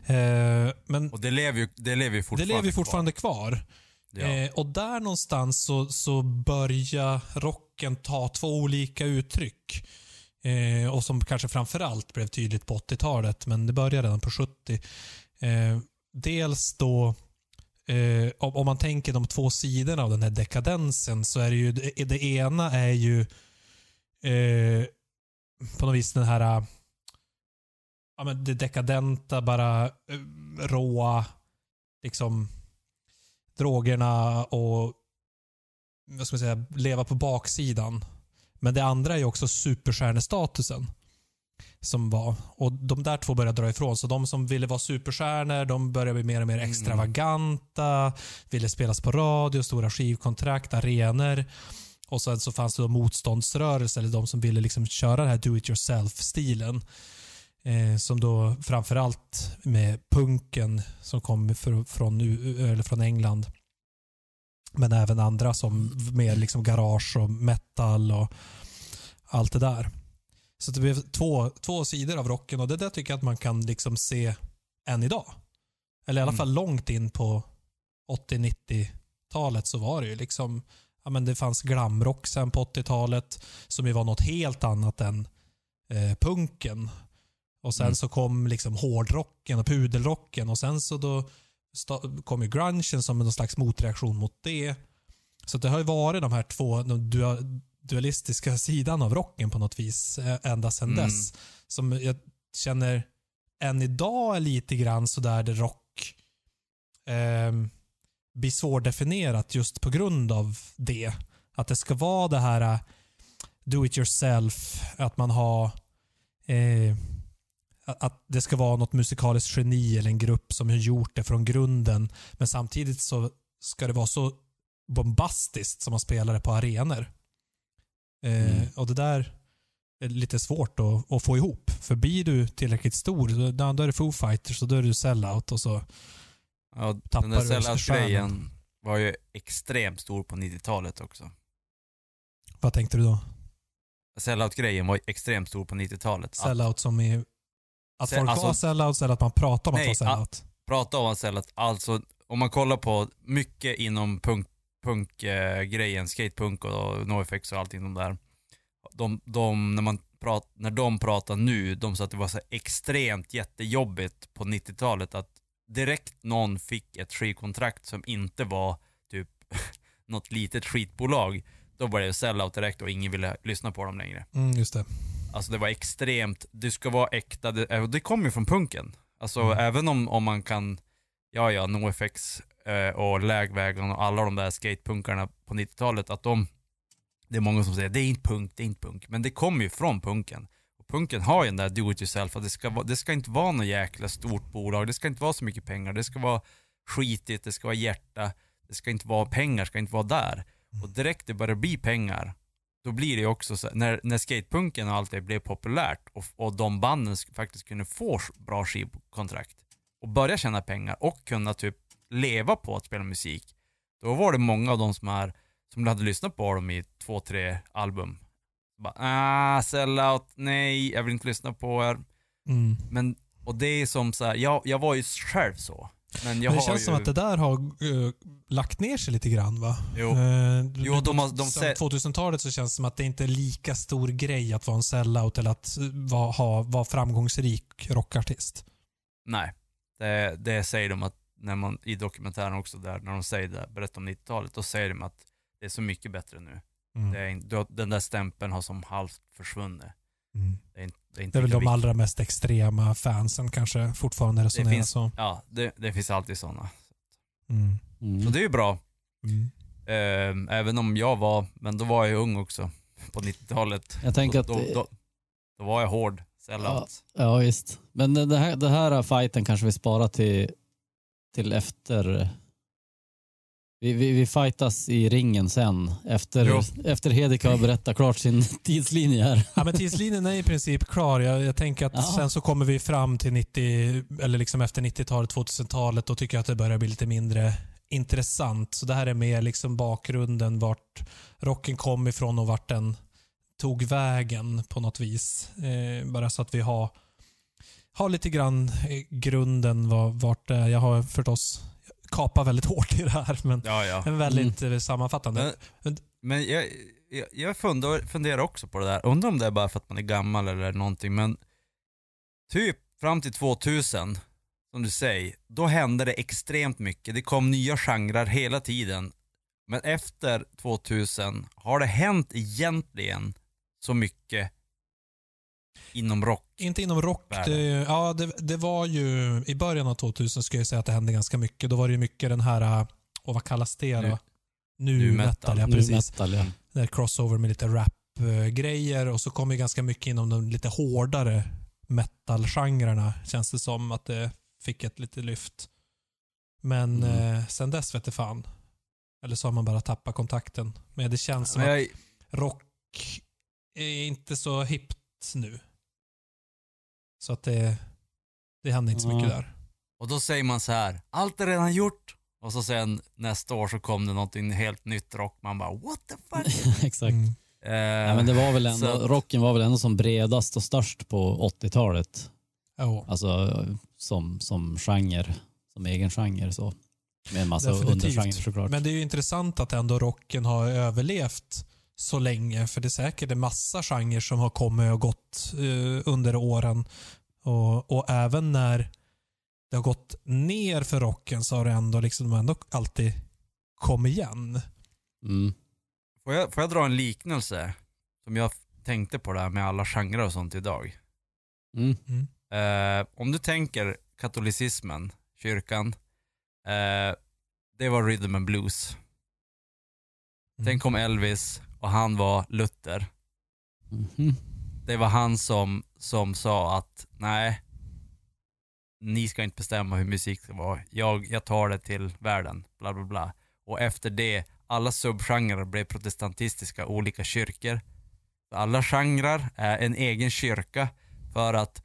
Eh, men Och det lever ju, det lever ju det fortfarande lever ju fortfarande kvar. kvar. Ja. Eh, och där någonstans så, så börjar rocken ta två olika uttryck. Eh, och som kanske framförallt blev tydligt på 80-talet, men det började redan på 70. Eh, dels då, eh, om, om man tänker de två sidorna av den här dekadensen, så är det ju, det, det ena är ju eh, på något vis den här ja, men det dekadenta, bara eh, råa, liksom drogerna och vad ska man säga, leva på baksidan. Men det andra är ju också superstjärnestatusen. Som var. Och de där två började dra ifrån. Så de som ville vara superstjärnor, de började bli mer och mer extravaganta. Ville spelas på radio, stora skivkontrakt, arenor. Och sen så fanns det motståndsrörelser, eller de som ville liksom köra den här do it yourself-stilen. Eh, som då framförallt med punken som kom för, från, eller från England. Men även andra som mer liksom garage och metal och allt det där. Så det blev två, två sidor av rocken och det där tycker jag att man kan liksom se än idag. Eller i alla Mm. fall långt in på 80-90-talet så var det ju liksom, ja men det fanns glamrock sen på 80-talet som ju var något helt annat än eh, punken. Och sen Mm. så kom liksom hårdrocken och pudelrocken och sen så då kom ju grungen som någon slags motreaktion mot det. Så det har ju varit de här två de dua- dualistiska sidan av rocken på något vis ända sedan Mm. dess. Som jag känner än idag är lite grann sådär det rock eh, blir svårdefinierat just på grund av det. Att det ska vara det här eh, do it yourself, att man har eh, att- det ska vara något musikaliskt geni eller en grupp som har gjort det från grunden. Men samtidigt så ska det vara så bombastiskt som man spelar det på arenor. Eh, Mm. Och det där är lite svårt att, att få ihop. För blir du tillräckligt stor, då, då är det Foo Fighters och då är du sellout och så Ja, tappar den där du sellout-grejen var ju extremt stor på 90-talet också. Vad tänkte du då? Sellout-grejen var extremt stor på 90-talet. Att Sellout som i... Att folk alltså- var sellouts eller att man pratar om Nej, att vara sellout? prata om att sellout, alltså om man kollar på mycket inom punk, punkgrejen, skatepunk och NoFX och allting de där. De, de, när, man prat, när de pratar nu, de sa att det var så extremt jättejobbigt på 90-talet att direkt någon fick ett skivkontrakt som inte var typ [laughs] något litet skitbolag, då var det sellout direkt och ingen ville lyssna på dem längre. Mm, just det. Alltså det var extremt, du ska vara äkta, det, eh, det kommer ju från punken. Alltså Mm. även om, om man kan, ja ja, NoFX eh, och Lägvägen och alla de där skatepunkarna på 90-talet, att de, det är många som säger det är inte punk, det är inte punk, men det kommer ju från punken. punken har ju den där do it yourself, att det ska, det ska inte vara något jäkla stort bolag, det ska inte vara så mycket pengar, det ska vara skitigt, det ska vara hjärta, det ska inte vara pengar, ska inte vara där. Och direkt det börjar bli pengar, då blir det också så, när, när skatepunken och allt det blev populärt och, och de banden sk- faktiskt kunde få bra skivkontrakt och börja tjäna pengar och kunna typ leva på att spela musik, då var det många av de som, är, som hade lyssnat på dem i två, tre album. Bara, ah, sell out, nej, jag vill inte lyssna på er. Mm. Men, och det är som så här, jag, jag var ju själv så. Men Men det känns ju, som att det där har eh, lagt ner sig lite grann va? Jo. Eh, Jo, de har- de sen sä- 2000-talet så känns det som att det inte är lika stor grej att vara en sellout eller att eh, vara, ha, vara framgångsrik rockartist. Nej, det, det säger de att när man, i dokumentären också där, när de säger det, berättar om 90-talet, då säger de att det är så mycket bättre nu. Mm. Det är, den där stämpeln har som halvt försvunnit. Mm. Det är inte, det är inte Det är väl de viktigt. allra mest extrema fansen kanske fortfarande resonerar finns- så. Ja, det, det finns alltid sådana. Mm. Så Mm. det är ju bra. Mm. Ehm, även om jag var, men då var jag ung också, på 90-talet. Jag tänker då, att... då, då, då var jag hård, sellout. Ja, visst. Men det det här, det här fighten kanske vi sparar till, till efter... Vi, vi, vi fightas i ringen sen, efter, Jo. efter Hedik har berättat klart sin [laughs] tidslinje här. Ja, men tidslinjen är i princip klar. Jag, jag tänker att Ja. sen så kommer vi fram till 90, eller liksom efter 90-talet, 2000-talet. Då tycker jag att det börjar bli lite mindre intressant. Så det här är mer liksom bakgrunden, vart rocken kom ifrån och vart den tog vägen på något vis. Eh, bara så att vi har, har lite grann eh, grunden var, vart det är. Jag har förstås kapat väldigt hårt i det här, men Ja, ja. en väldigt eh, sammanfattande. Men, men jag, jag, jag fundar, funderar också på det där. Undrar om det är bara för att man är gammal eller någonting, men typ fram till 2000, som du säger, då hände det extremt mycket. Det kom nya genrer hela tiden. Men efter 2000 har det hänt egentligen så mycket inom rock. Inte inom rock. Det, ja, det, det var ju i början av 2000 skulle jag säga att det hände ganska mycket. Då var det ju mycket den här, och vad kallas det då? Nu- Nu, nu metal. metal. Ja, Nu precis. metal, ja. Det crossover med lite rap-grejer och så kom ju ganska mycket inom de lite hårdare metal-genrerna känns det som att det fick ett lite lyft. Men Mm. eh, sen dess vet det fan. Eller så har man bara tappat kontakten. Men det känns som Men att jag, rock är inte så hippt nu. Så att det, det händer inte så mycket där. och då säger man så här, allt är redan gjort. Och så sen nästa år så kom det någonting helt nytt rock. Man bara, what the fuck? [laughs] Exakt. Mm. Eh, Ja, men det var väl ändå, så- rocken var väl ändå som bredast och störst på 80-talet. Ja, Alltså som, som genre, som egen genre så. Med en massa Definitivt. undergenrer såklart. Men det är ju intressant att ändå rocken har överlevt så länge. För det är säkert en massa genrer som har kommit och gått eh, under åren. Och, och även när det har gått ner för rocken så har det ändå, liksom, ändå alltid kommit igen. Mm. Får jag, får jag dra en liknelse? Som jag tänkte på det här med alla genrer och sånt idag. Mm. Eh, om du tänker katolicismen, kyrkan, eh, det var rhythm and blues. Mm. Sen kom Elvis och han var Luther. Mhm. Det var han som, som sa att nej, ni ska inte bestämma hur musik ska vara. Jag, jag tar det till världen, bla bla bla. Och efter det, alla subgenrer blev protestantistiska, olika kyrkor. Alla genrer är en egen kyrka för att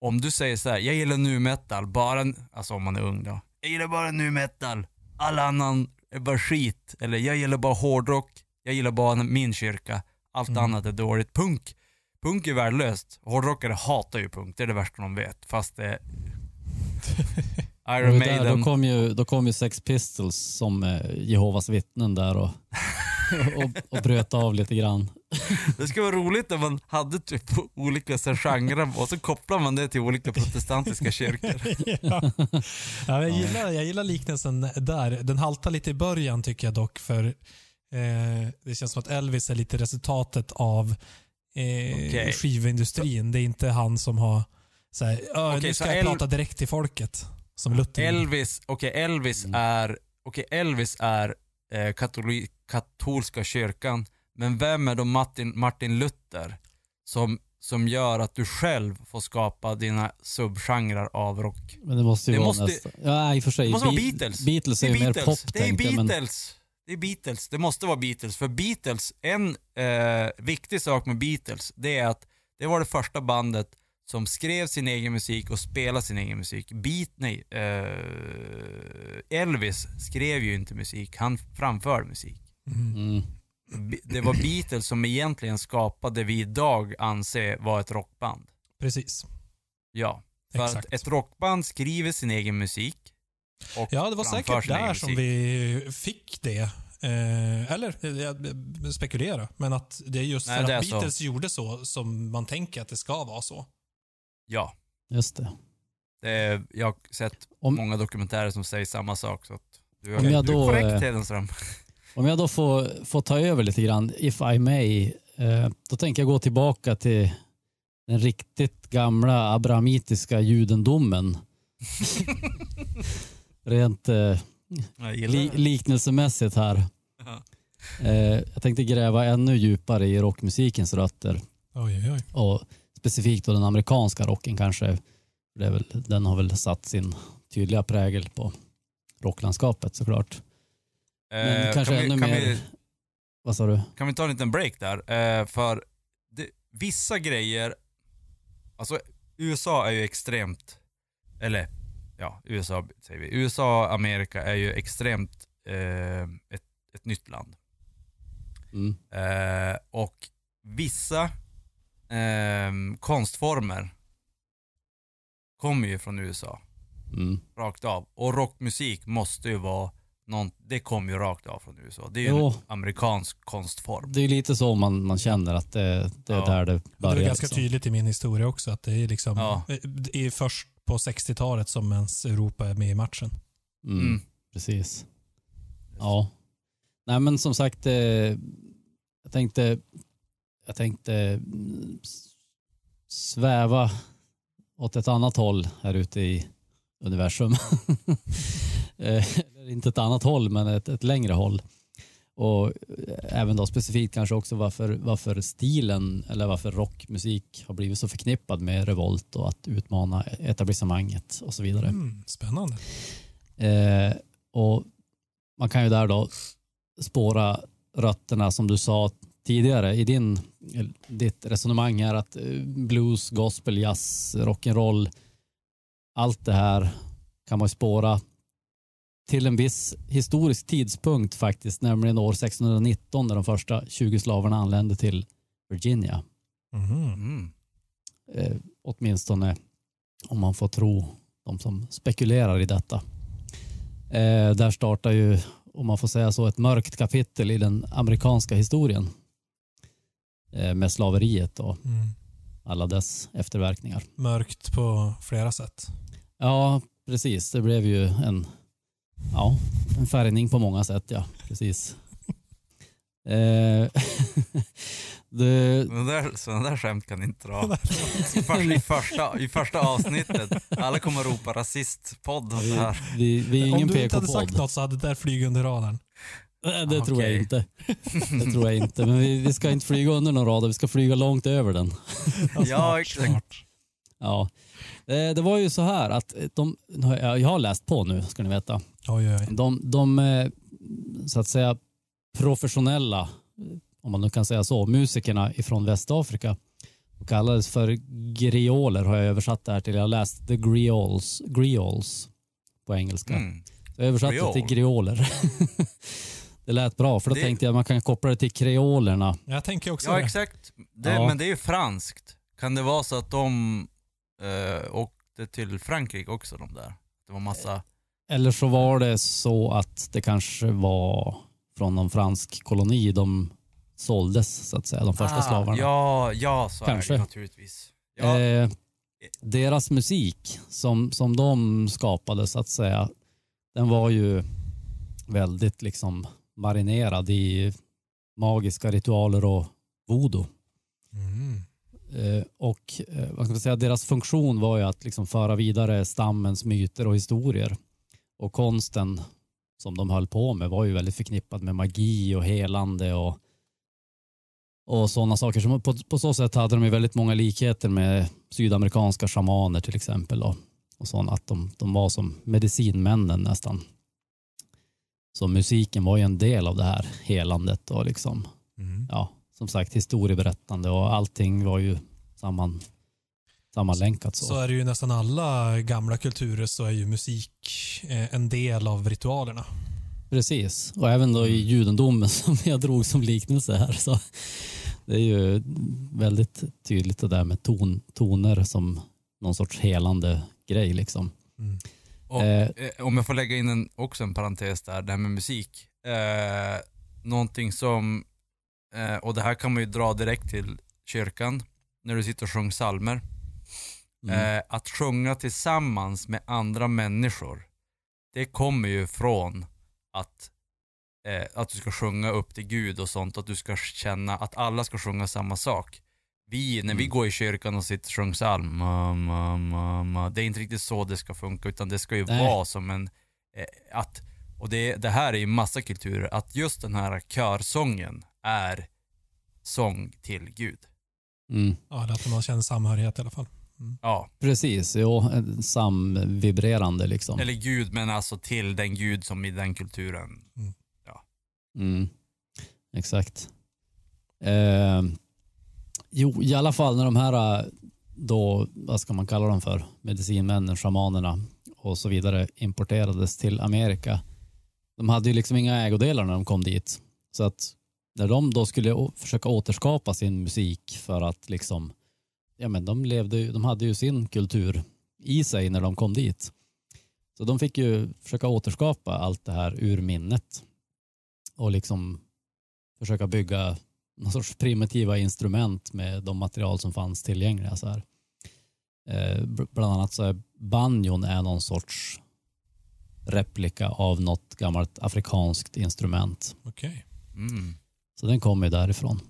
om du säger så här, jag gillar nu metal, bara, alltså om man är ung då. Jag gillar bara nu metal, alla annan är bara skit. Eller jag gillar bara hårdrock, jag gillar bara min kyrka, allt Mm. annat är dåligt. Punk, punk är värdelöst. Hårdrockare hatar ju punk, det är det värsta de vet. Fast det [laughs] Iron Och där, Maiden. då, kom ju, då kom ju Sex Pistols som eh, Jehovas vittnen där och, [laughs] och, och bröt av lite grann. [laughs] Det skulle vara roligt om man hade typ olika genrer och så kopplar man det till olika protestantiska kyrkor. ja. Ja, jag, gillar, jag gillar liknelsen där. Den haltar lite i början tycker jag dock. För eh, Det känns som att Elvis är lite resultatet av eh, Okej. skivindustrin. Det är inte han som har så här, "Ja, Okej, nu så ska jag El- prata direkt till folket. Som Luther. Elvis, okej Elvis Mm. är, okej Elvis är eh, katoli, katolska kyrkan, men vem är då Martin, Martin Luther som, som gör att du själv får skapa dina subgenrer av rock. Men det måste ju Det vara måste- nästan... Ja, i och för sig. Det måste vara Be- Beatles. Beatles är Det ju är mer Beatles. pop Det är tänkte jag, men Beatles. Det är Beatles. Det måste vara Beatles. För Beatles, en eh, viktig sak med Beatles, det är att det var det första bandet som skrev sin egen musik och spelade sin egen musik. Beat, nej, eh, Elvis skrev ju inte musik, han framförde musik. Mm. Det var Beatles som egentligen skapade det vi idag anser vara ett rockband. Precis. Ja. För Exakt. att ett rockband skriver sin egen musik. Och Ja, det var säkert där som vi fick det. Eh, eller, jag spekulera, men att det är just Nej, för det att är så. Beatles gjorde så som man tänker att det ska vara så. Ja. Just det. Det är, jag har sett Om- många dokumentärer som säger samma sak. Så att du, Om jag du är då, korrekt eh, Hedenström. Om jag då får, får ta över lite grann, if I may, eh, då tänker jag gå tillbaka till den riktigt gamla abrahamitiska judendomen. [laughs] Rent eh, li, liknelsemässigt här. Eh, jag tänkte gräva ännu djupare i rockmusikens rötter Oj, oj, och specifikt då den amerikanska rocken kanske. Det är väl, den har väl satt sin tydliga prägel på rocklandskapet såklart. Men Eh, kanske kan, vi, ännu kan, mer... vi, Vad sa du? kan vi ta en liten break där? Eh, för det, vissa grejer, alltså USA är ju extremt, eller ja, USA säger vi. USA och Amerika är ju extremt eh, ett, ett nytt land. Mm. Eh, och vissa ehm, konstformer kommer ju från USA, Mm. rakt av. Och rockmusik måste ju vara någon, det kommer ju rakt av från USA. Det är ju Jo. en amerikansk konstform. Det är lite så man, man känner att det, det är Ja. där det Det börjar. är ganska liksom. tydligt i min historia också att det är liksom Ja. eh, det är först på 60-talet som ens Europa är med i matchen. Mm, Mm. Precis. Ja. Nej men som sagt, eh, jag tänkte, jag tänkte mm, sväva åt ett annat håll här ute i universum. [laughs] Eh, Eller inte ett annat håll, men ett, ett längre håll. Och eh, även då specifikt kanske också varför, varför stilen eller varför rockmusik har blivit så förknippad med revolt och att utmana etablissemanget och så vidare. Mm, spännande. Eh, och man kan ju där då spåra rötterna som du sa tidigare i din, ditt resonemang här att eh, blues, gospel, jazz, rock'n'roll, allt det här kan man spåra till en viss historisk tidpunkt faktiskt, nämligen år 1619 när de första 20 slavarna anlände till Virginia. Mhm. Mm. Eh, åtminstone om man får tro de som spekulerar i detta. Eh, där startar ju, om man får säga så, ett mörkt kapitel i den amerikanska historien eh, med slaveriet och Mm. alla dess efterverkningar. Mörkt på flera sätt. Ja, precis. Det blev ju en, ja, en färgning på många sätt, ja. Precis. [laughs] Eh, [laughs] det, Sådana där, såna där skämt kan ni inte dra. [laughs] I första, i, första, I första avsnittet. Alla kommer att ropa rasistpodd och så vi, här. vi, vi är Om ingen du inte hade sagt något så hade det där flugit under radarn. Nej, Det Ah, tror jag okej. inte. Det tror jag inte. Men vi, vi ska inte flyga under någon radar, vi ska flyga långt över den. Ja, exakt. Ja. Eh, Det var ju så här att de, jag har läst på nu ska ni veta. Oj, oj. De, de eh, så att säga professionella, om man nu kan säga så, musikerna ifrån Västafrika de kallades för grioler har jag översatt det här till. Jag har läst the grioles, grioles på engelska. Mm. Så jag översatte det till grioler. [laughs] det lät bra för då Det- tänkte jag att man kan koppla det till kreolerna. Jag tänker också Ja, det. exakt. Det, Ja. Men det är ju franskt. Kan det vara så att de eh, åkte till Frankrike också, de där? Det var massa... Eller så var det så att det kanske var från någon fransk koloni de såldes så att säga, de första Ah, slavarna. Ja, ja så är Kanske. det naturligtvis. Ja, Eh, deras musik som, som de skapade så att säga, den var ju väldigt liksom marinerad i magiska ritualer och voodoo. Mm. Eh, och eh, vad ska man säga, deras funktion var ju att liksom föra vidare stammens myter och historier. Och konsten som de höll på med var ju väldigt förknippad med magi och helande och och sådana saker. Som på, på så sätt hade de ju väldigt många likheter med sydamerikanska shamaner till exempel. Och, och sånt, att de, de var som medicinmännen nästan. Så musiken var ju en del av det här helandet och liksom, Mm. ja, som sagt historieberättande och allting var ju samman, sammanlänkat. Så. Så är det ju i nästan alla gamla kulturer så är ju musik eh, en del av ritualerna. Precis, och även då i judendomen [laughs] som jag drog som liknelse här. Så det är ju väldigt tydligt det där med ton, toner som någon sorts helande grej. Liksom. Och, Eh. eh, om jag får lägga in en, också en parentes där, det här med musik. Eh, någonting som, eh, och det här kan man ju dra direkt till kyrkan, när du sitter och sjunger psalmer. Mm. Eh, att sjunga tillsammans med andra människor, det kommer ju från att, eh, att du ska sjunga upp till Gud och sånt, att du ska känna att alla ska sjunga samma sak. Vi, när vi Mm. går i kyrkan och sitter och sjunger psalm, det är inte riktigt så det ska funka, utan det ska ju Nej. vara som en, eh, att, och det, det här är ju massa kulturer, att just den här körsången är sång till Gud. Mm. Ja, eller att man känner samhörighet i alla fall. Ja, Precis, jo, samvibrerande liksom. eller Gud, men alltså till den Gud som i den kulturen. Mm. Exakt. Eh, jo, i alla fall när de här då, vad ska man kalla dem för, medicinmännen, shamanerna och så vidare importerades till Amerika. De hade ju liksom inga ägodelar när de kom dit. Så att när de då skulle försöka återskapa sin musik för att liksom, ja men de levde de hade ju sin kultur i sig när de kom dit. Så de fick ju försöka återskapa allt det här ur minnet och liksom försöka bygga någon sorts primitiva instrument med de material som fanns tillgängliga. Så här. Eh, bl- bland annat så är banjon är någon sorts replika av något gammalt afrikanskt instrument. Okej. Mm. Så den kommer ju därifrån.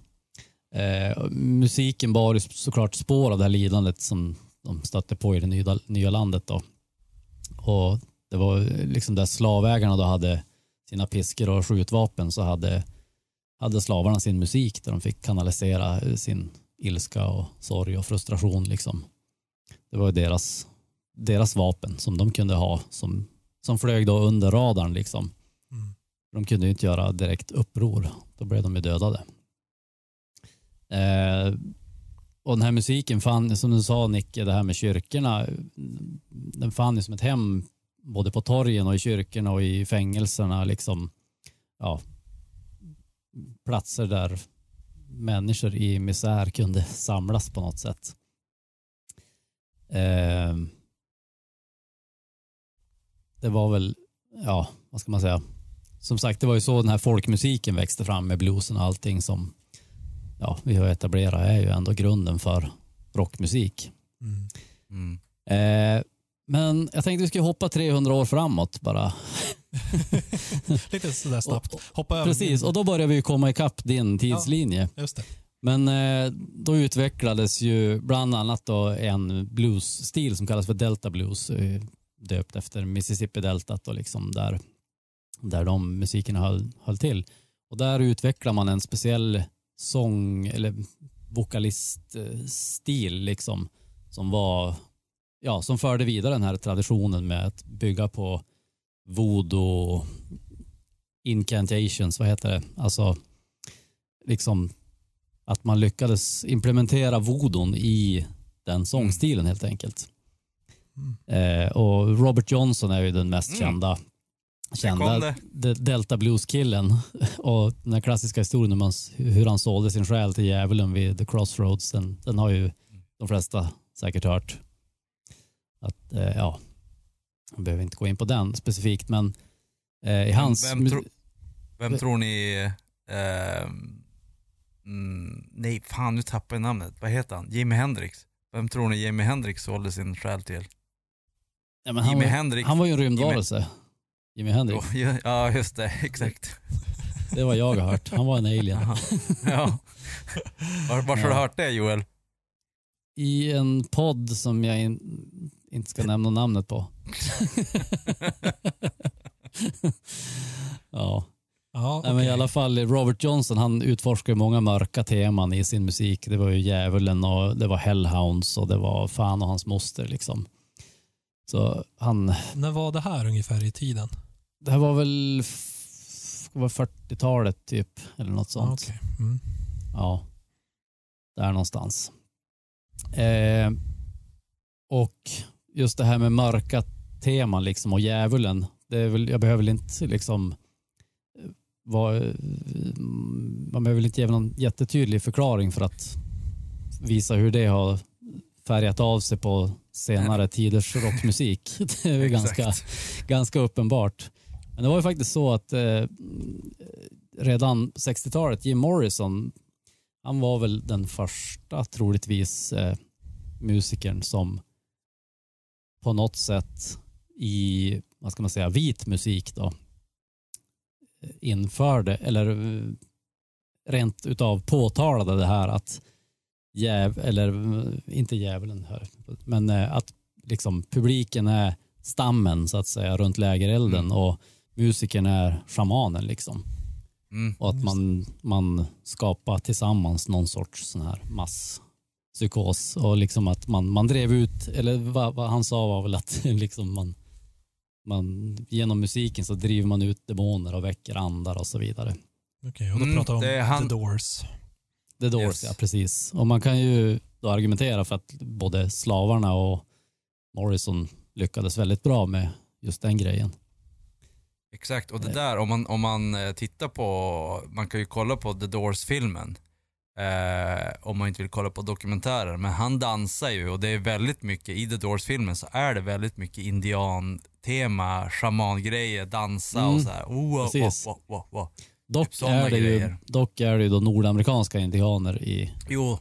Eh, musiken bar ju såklart spår av det här lidandet som de stötte på i det nya, nya landet. Då. Och det var liksom där slavägarna då hade sina piskor och skjutvapen så hade, hade slavarna sin musik där de fick kanalisera sin ilska och sorg och frustration. Liksom. Det var deras, deras vapen som de kunde ha som, som flög då under radarn. Liksom. Mm. De kunde ju inte göra direkt uppror. Då blev de ju dödade. Eh, och den här musiken fann, som du sa Nicke, det här med kyrkorna, den fann ju som ett hem både på torgen och i kyrkorna och i fängelserna. Liksom, ja, platser där människor i misär kunde samlas på något sätt. Eh, det var väl, ja, vad ska man säga, som sagt, det var ju så den här folkmusiken växte fram med bluesen och allting som ja, vi har etablerat är ju ändå grunden för rockmusik. Mm. Mm. Eh, men jag tänkte vi skulle hoppa 300 år framåt bara. [laughs] Lite sådär snabbt. Hoppa över. Precis, och då börjar vi komma ikapp din tidslinje. Just det. Men eh, då utvecklades ju bland annat en bluesstil som kallas för Delta Blues, eh, döpt efter Mississippi-deltat och liksom där, där de musikerna höll, höll till. Och där utvecklar man en speciell sång eller vokaliststil liksom som var ja, som förde vidare den här traditionen med att bygga på voodoo incantations, vad heter det? Alltså liksom att man lyckades implementera voodon i den sångstilen helt enkelt. Mm. Eh, och Robert Johnson är ju den mest Mm. kända, kända Delta Blues-killen. [laughs] Och den här klassiska historien om hur han sålde sin själ till djävulen vid The Crossroads, den, den har ju de flesta säkert hört. Att, eh, ja, jag behöver inte gå in på den specifikt, men eh, i hans... vem tro- Vem tror ni... Eh, mm, nej, fan nu tappade jag namnet. Vad heter han? Jimi Hendrix. Vem tror ni Jimi Hendrix sålde sin själ till? ja, men han, Jimi var, Hendrix. han var ju en rymdvarelse. Jimi Hendrix. Jo, ja, Ja, just det. Exakt. Det var jag har hört. Han var en alien. Jaha. Ja. Var, var har du hört det Joel? I en podd som jag in, inte ska nämna namnet på. ja. Ja, Nej, men I alla fall Robert Johnson han utforskar många mörka teman i sin musik. Det var ju Djävulen och det var Hellhounds och det var fan och hans moster. Liksom. Så han, När var det här ungefär i tiden? Det här var väl f- det var 40-talet typ, eller något sånt. okej. mm. Ja, där någonstans. Eh, och just det här med mörka teman liksom och djävulen. Det är väl, jag behöver väl inte liksom eh, vara, eh, man behöver väl inte ge någon jättetydlig förklaring för att visa hur det har färgat av sig på senare tiders rockmusik. [laughs] Det är Exakt. ganska, ganska uppenbart. Men det var ju faktiskt så att eh, redan 60-talet, Jim Morrison, han var väl den första troligtvis eh, musikern som på något sätt i, vad ska man säga, vit musik då eh, införde eller eh, rent utav påtalade det här att jäv, eller eh, inte djävulen här, men att liksom publiken är stammen så att säga runt lägerelden Mm. och musikern är shamanen liksom. Mm. Och att man, man skapar tillsammans någon sorts sån här masspsykos. Och liksom att man, man drev ut, eller vad, vad han sa var väl att [laughs] liksom man, man, genom musiken så driver man ut demoner och väcker andar och så vidare. Okej, och då Mm, pratar vi om det är han- The Doors. The Doors, Yes. ja precis. Och man kan ju då argumentera för att både slavarna och Morrison lyckades väldigt bra med just den grejen. Exakt, och det där om man, om man eh, tittar på, man kan ju kolla på The Doors-filmen. Eh, om man inte vill kolla på dokumentärer. Men han dansar ju och det är väldigt mycket, i The Doors-filmen så är det väldigt mycket indian-tema, shamangrejer, dansa och Mm, så här. Oh, wow, precis. wow, wow, wow. Dock, Typ är det ju, dock är det ju då nordamerikanska indianer i Jo,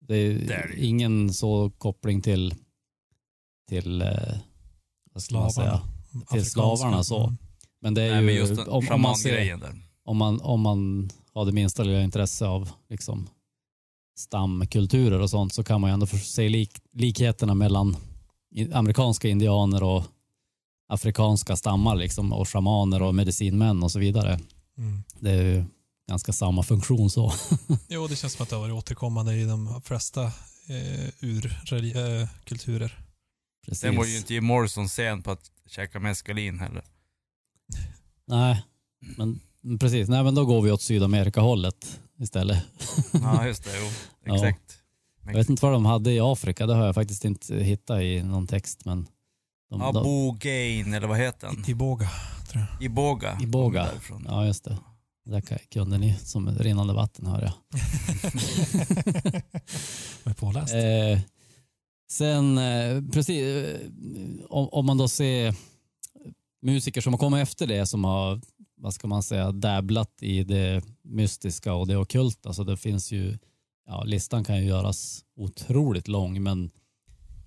Det är, Det är det ingen så koppling till, till eh, vad ska man Slavarna. säga? Till slavarna så. Mm. Men det är nej, ju, just den om, om, man ser, där. om, man, om man har det minsta lilla intresse av liksom, stamkulturer och sånt så kan man ju ändå för- se lik, likheterna mellan amerikanska indianer och afrikanska stammar liksom, och shamaner och medicinmän och så vidare. Mm. Det är ju ganska samma funktion så. [laughs] Jo, det känns som att det har varit återkommande i de flesta eh, urkulturer. Precis. Sen var ju inte Jim Morrison sen på att käka meskalin heller. Nej, men precis. Nej, men då går vi åt Sydamerika-hållet istället. [laughs] Ja, just det. Jo. Ja. Exakt. Jag vet inte vad de hade i Afrika, det har jag faktiskt inte hittat i någon text. Men de, Ja, Bogain, eller vad heter den? I Båga, tror jag. Iboga. Iboga. ja, just det. Där kan- kunde ni som rinnande vatten hör jag. [laughs] Jag är påläst. Eh, sen, eh, precis, eh, om, om man då ser musiker som har kommit efter det som har, vad ska man säga, dabblat i det mystiska och det ockulta. Så det finns ju, ja, listan kan ju göras otroligt lång, men,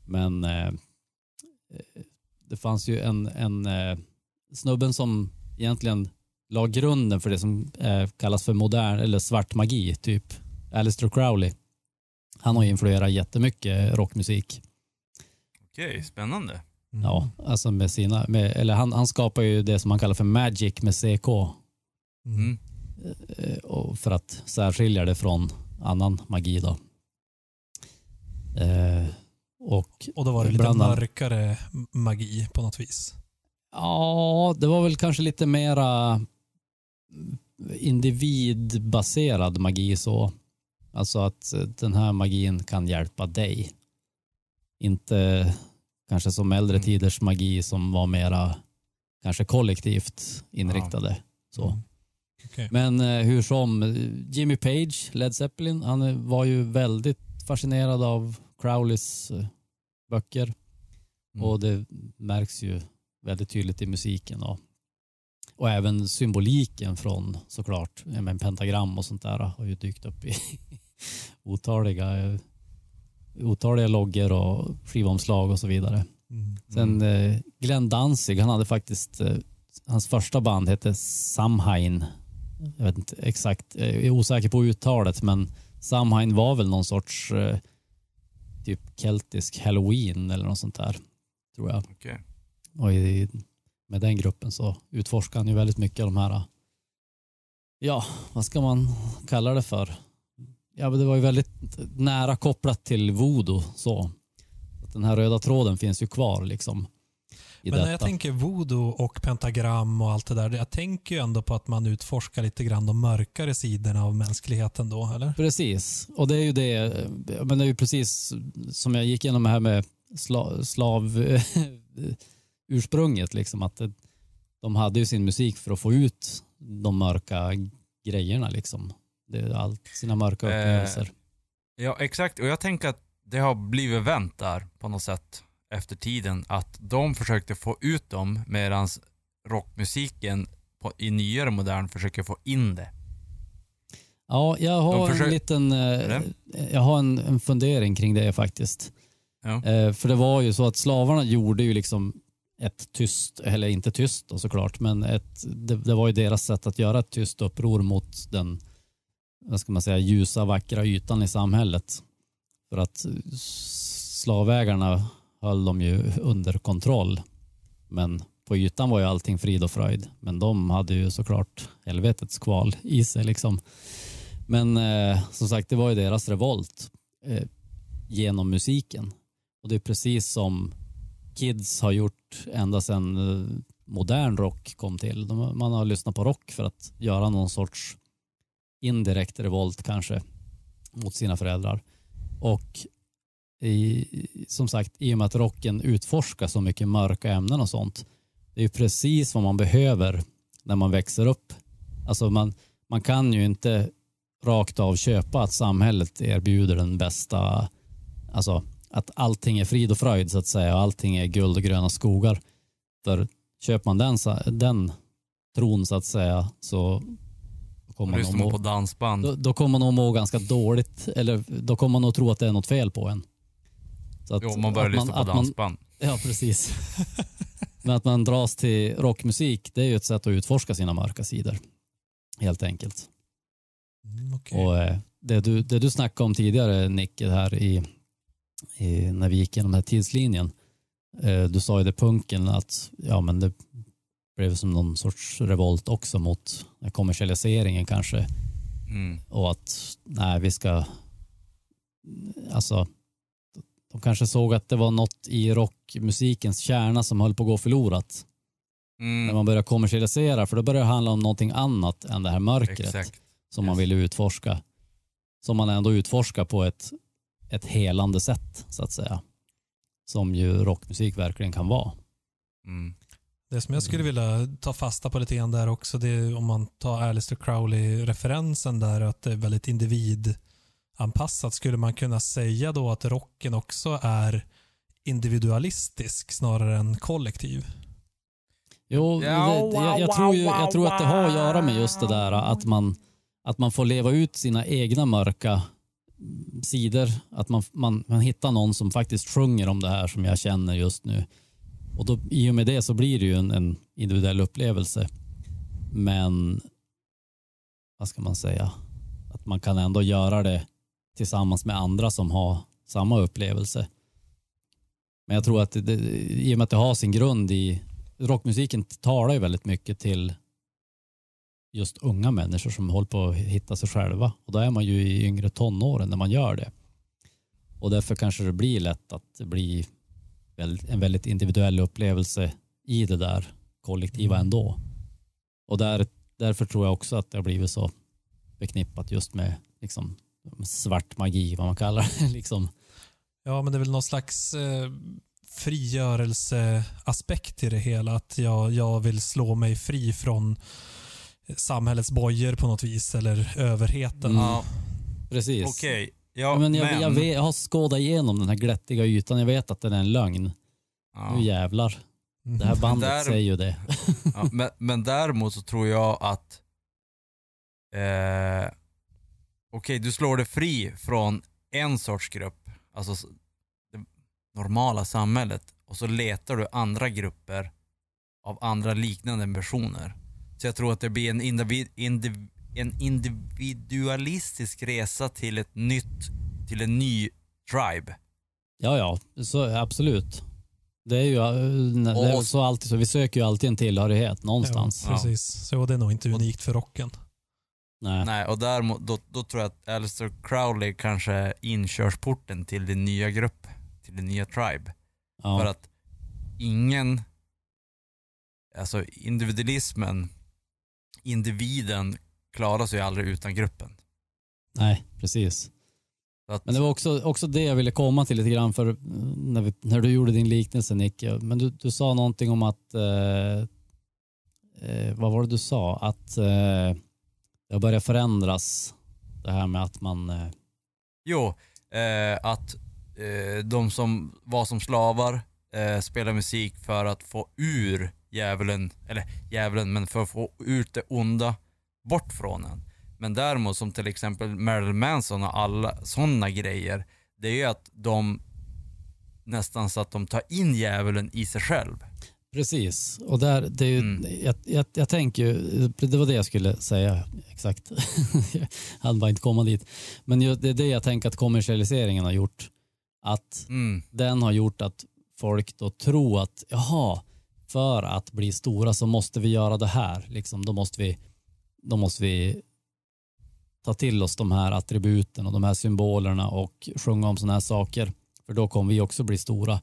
men eh, det fanns ju en, en eh, snubben som egentligen la grunden för det som eh, kallas för modern eller svart magi, typ Alistair Crowley. Han har influerat jättemycket rockmusik. Okej, spännande. Mm. Ja, alltså med sina, med, eller han, han skapar ju det som han kallar för magic med CK. Mm. Mm. eh, Och för att särskilja det från annan magi då. Eh, och Och då var det lite mörkare magi på något vis. ja, det var väl kanske lite mera individbaserad magi så. Alltså att den här magin kan hjälpa dig. Inte kanske som äldre Mm. tiders magi som var mera kanske kollektivt inriktade. Så. Mm. Okej. Men eh, hur som, eh, Jimmy Page, Led Zeppelin, han eh, var ju väldigt fascinerad av Crowleys eh, böcker Mm. och det märks ju väldigt tydligt i musiken. Och, och även symboliken från såklart, ja, men pentagram och sånt där har ju dykt upp i [laughs] otaliga, eh, otaliga loggor och skivomslag och så vidare. Mm. Sen eh, Glenn Danzig, han hade faktiskt, eh, hans första band hette Samhain. Jag vet inte exakt, eh, jag är osäker på uttalet men Samhain var väl någon sorts eh, typ keltisk halloween eller något sånt där, tror jag. Okej. Och i, med den gruppen så utforskade han ju väldigt mycket av de här ja, vad ska man kalla det för? Ja, men det var ju väldigt nära kopplat till voodoo. Så. Att Den här röda tråden finns ju kvar liksom. Men när jag detta. tänker voodoo och pentagram och allt det där, jag tänker ju ändå på att man utforskar lite grann de mörkare sidorna av mänskligheten då, eller? Precis, och det är ju det, men det är ju precis som jag gick igenom här med sla, slav [laughs] ursprunget, liksom, att de hade ju sin musik för att få ut de mörka grejerna. Liksom. Det är allt, sina mörka Eh, upplevelser. Ja, exakt. Och jag tänker att det har blivit vänt där på något sätt efter tiden. Att de försökte få ut dem medan rockmusiken på, i nyare modern försöker få in det. Ja, jag har försöker- en liten eh, jag har en, en fundering kring det faktiskt. Ja. Eh, för det var ju så att slavarna gjorde ju liksom ett tyst, eller inte tyst då såklart, men ett, det, det var ju deras sätt att göra ett tyst uppror mot den vad ska man säga, ljusa, vackra ytan i samhället. För att slavägarna höll de ju under kontroll. Men på ytan var ju allting frid och fröjd. Men de hade ju såklart helvetets kval i sig. Liksom. Men eh, som sagt, det var ju deras revolt eh, genom musiken. Och det är precis som kids har gjort ända sedan eh, modern rock kom till. De, man har lyssnat på rock för att göra någon sorts indirekt revolt kanske mot sina föräldrar. Och i, som sagt, i och med att rocken utforskar så mycket mörka ämnen och sånt, det är ju precis vad man behöver när man växer upp. Alltså man, man kan ju inte rakt av köpa att samhället erbjuder den bästa, alltså att allting är frid och fröjd så att säga och allting är guld och gröna skogar. För köper man den, den tron så att säga så kommer man man på dansband. då, då kommer man nog må ganska dåligt eller då kommer man nog tro att det är något fel på en. Så att, Jo, man börjar lyssna på att man, dansband. Ja, precis. [laughs] Men att man dras till rockmusik, det är ju ett sätt att utforska sina mörka sidor. Helt enkelt. Mm, okej. Och eh, det du, det du snackade om tidigare, Nicke, här i, i, när vi gick igenom den här tidslinjen. Eh, du sa ju det punken att ja, men det blev som någon sorts revolt också mot kommersialiseringen kanske. Mm. Och att nej, vi ska... Alltså, de kanske såg att det var något i rockmusikens kärna som höll på att gå förlorat. När Mm. man börjar kommersialisera, för då börjar det handla om någonting annat än det här mörkret Exakt. som man Yes. ville utforska. Som man ändå utforskar på ett, ett helande sätt, så att säga. Som ju rockmusik verkligen kan vara. Mm. Det som jag skulle vilja ta fasta på lite grann där också, det är om man tar Aleister Crowley-referensen där, att det är väldigt individanpassat. Skulle man kunna säga då att rocken också är individualistisk snarare än kollektiv? Jo, det, jag, jag, tror ju, jag tror att det har att göra med just det där att man, att man får leva ut sina egna mörka sidor. Att man, man, man hittar någon som faktiskt sjunger om det här som jag känner just nu. Och då, I och med det så blir det ju en, en individuell upplevelse. Men vad ska man säga? Att man kan ändå göra det tillsammans med andra som har samma upplevelse. Men jag tror att det, i och med att det har sin grund i rockmusiken talar ju väldigt mycket till just unga människor som håller på att hitta sig själva. Och då är man ju i yngre tonåren när man gör det. Och därför kanske det blir lätt att det blir en väldigt individuell upplevelse i det där kollektiva Mm. ändå. Och där, därför tror jag också att det har blivit så förknippat just med liksom, svart magi, vad man kallar det. [laughs] liksom. Ja, men det är väl någon slags eh, frigörelseaspekt till det hela. Att jag, jag vill slå mig fri från samhällets bojor på något vis, eller överheten. Mm. Ja, Precis. okej. Ja, men jag, Jag, vet, jag har skådat igenom den här glättiga ytan. Jag vet att den är en lögn. Ja. Nu jävlar. Det här bandet där- säger ju det. [laughs] Ja, men, men däremot så tror jag att eh, Okej, du slår dig fri från en sorts grupp, alltså det normala samhället och så letar du andra grupper av andra liknande personer. Så jag tror att det blir en, individ, indiv, en individualistisk resa till ett nytt, till en ny tribe. Ja, ja, så absolut. Det är ju äh, det är så alltid så. Vi söker ju alltid en tillhörighet någonstans. Ja, precis. Så det är nog inte unikt för rocken. Nej. Nej, och däremot, då, då tror jag att Alistair Crowley kanske är inkörsporten till din nya grupp, till din nya tribe. Ja. För att ingen, alltså individualismen, individen klarar sig aldrig utan gruppen. Nej, precis. Att, Men det var också, också det jag ville komma till lite grann för eh, när, vi, när du gjorde din liknelse Nicke. Men du, du sa någonting om att, eh, eh, vad var det du sa? Att eh, det börjat förändras. Det här med att man, eh, Jo, eh, att eh, de som var som slavar eh, spelar musik för att få ur djävulen, eller djävulen, men för att få ut det onda bort från en. Men däremot som till exempel Marilyn Manson och alla sådana grejer, det är ju att de nästan så att de tar in djävulen i sig själv. precis. Och där, det är ju, Mm. jag, jag, jag tänker ju, det var det jag skulle säga exakt. [laughs] hade bara inte komma dit. Men det är det jag tänker att kommersialiseringen har gjort. Att Mm. den har gjort att folk då tror att jaha, för att bli stora så måste vi göra det här. Liksom, då, måste vi, då måste vi ta till oss de här attributen och de här symbolerna och sjunga om sådana här saker. För då kommer vi också bli stora.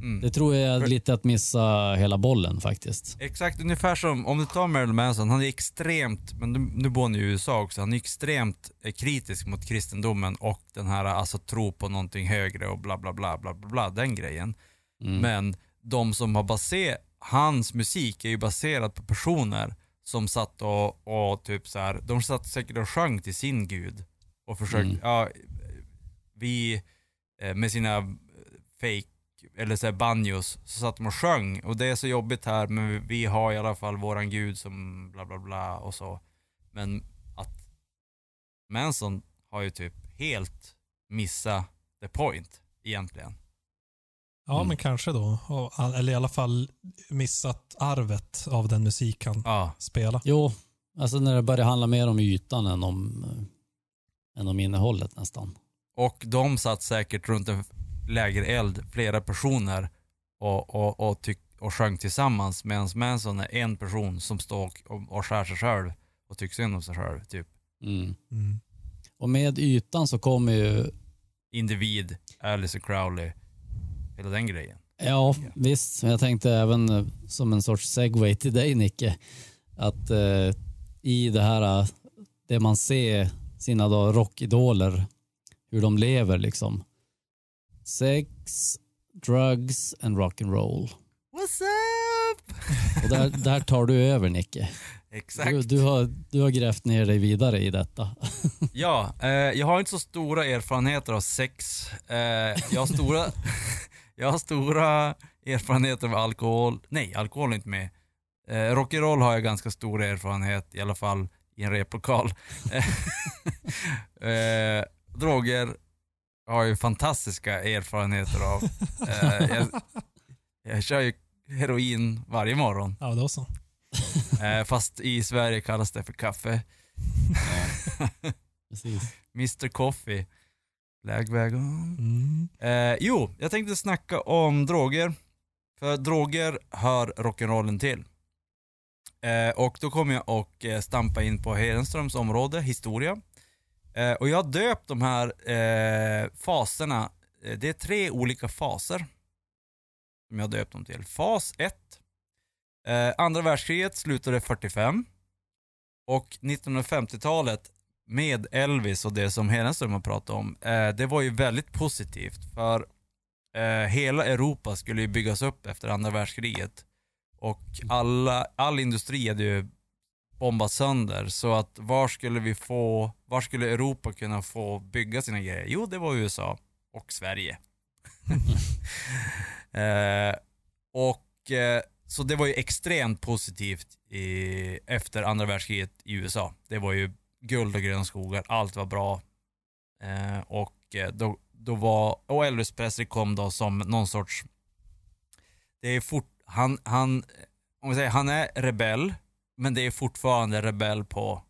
Mm. Det tror jag är lite att missa hela bollen faktiskt. Exakt, ungefär som om du tar Marilyn Manson, han är extremt, men nu, nu bor han i USA också, han är extremt eh, kritisk mot kristendomen och den här alltså tro på någonting högre och bla bla bla bla bla, bla den grejen. Mm. Men de som har baserat, hans musik är ju baserad på personer som satt och, och typ så här, de satt säkert och sjöng till sin gud och försökte, Mm. ja, vi eh, med sina fake eller så här banjos, så satt de och sjöng och det är så jobbigt här men vi, vi har i alla fall våran gud som bla bla bla och så. Men att Manson har ju typ helt missat the point egentligen. Ja, Mm. men kanske då. Eller i alla fall missat arvet av den musik han Ja, spelar. Jo, alltså när det börjar handla mer om ytan än om, eh, än om innehållet nästan. och de satt säkert runt en lägereld, flera personer och, och, och, tyck, och sjöng tillsammans medan Manson är en person som står och, och, och skär sig själv och tycker synd om sig själv. Typ Mm. Mm. Och med ytan så kommer ju individ, Alice Crowley, hela den grejen. Ja, visst. Men jag tänkte även eh, som en sorts segway till dig Nicke, att eh, i det här, eh, det man ser sina då rockidoler, hur de lever liksom. Sex, drugs and rock'n'roll. What's up? Och där, där tar du över Nicke. [laughs] Exakt. Du, du, har, du har grävt ner dig vidare i detta. [laughs] Ja, eh, jag har inte så stora erfarenheter av sex. Eh, jag, har stora, [laughs] jag har stora erfarenheter av alkohol. Nej, alkohol är inte med. Eh, rock'n'roll har jag ganska stor erfarenhet, i alla fall i en replokal. [laughs] eh, droger har jag ju fantastiska erfarenheter av. Eh, jag, jag kör ju heroin varje morgon. Ja, då så. Eh, fast i Sverige kallas det för kaffe. [laughs] Precis. Mr Coffee. Lägvägen. Mm. Eh, jo, jag tänkte snacka om droger. För droger hör rock'n'rollen till. Eh, och då kommer jag och eh, stampa in på Hedenströms område, historia. Eh, och jag har döpt de här eh, faserna, eh, det är tre olika faser. Som jag har döpt dem till. Fas 1. Eh, andra världskriget slutade 45. Och 1950-talet med Elvis och det som Hedenström har pratat om, eh, det var ju väldigt positivt för eh, hela Europa skulle ju byggas upp efter andra världskriget och alla, all industri hade ju bombats sönder så att var skulle vi få, var skulle Europa kunna få bygga sina grejer? Jo, det var USA och Sverige. [laughs] eh, och eh, så det var ju extremt positivt i, efter andra världskriget i USA. Det var ju guld och gröna skogar, allt var bra. Eh, och eh, då, då var, och Elvis Presley kom då som någon sorts, det är fort, han, han, om vi säger, han är rebell, men det är fortfarande rebell på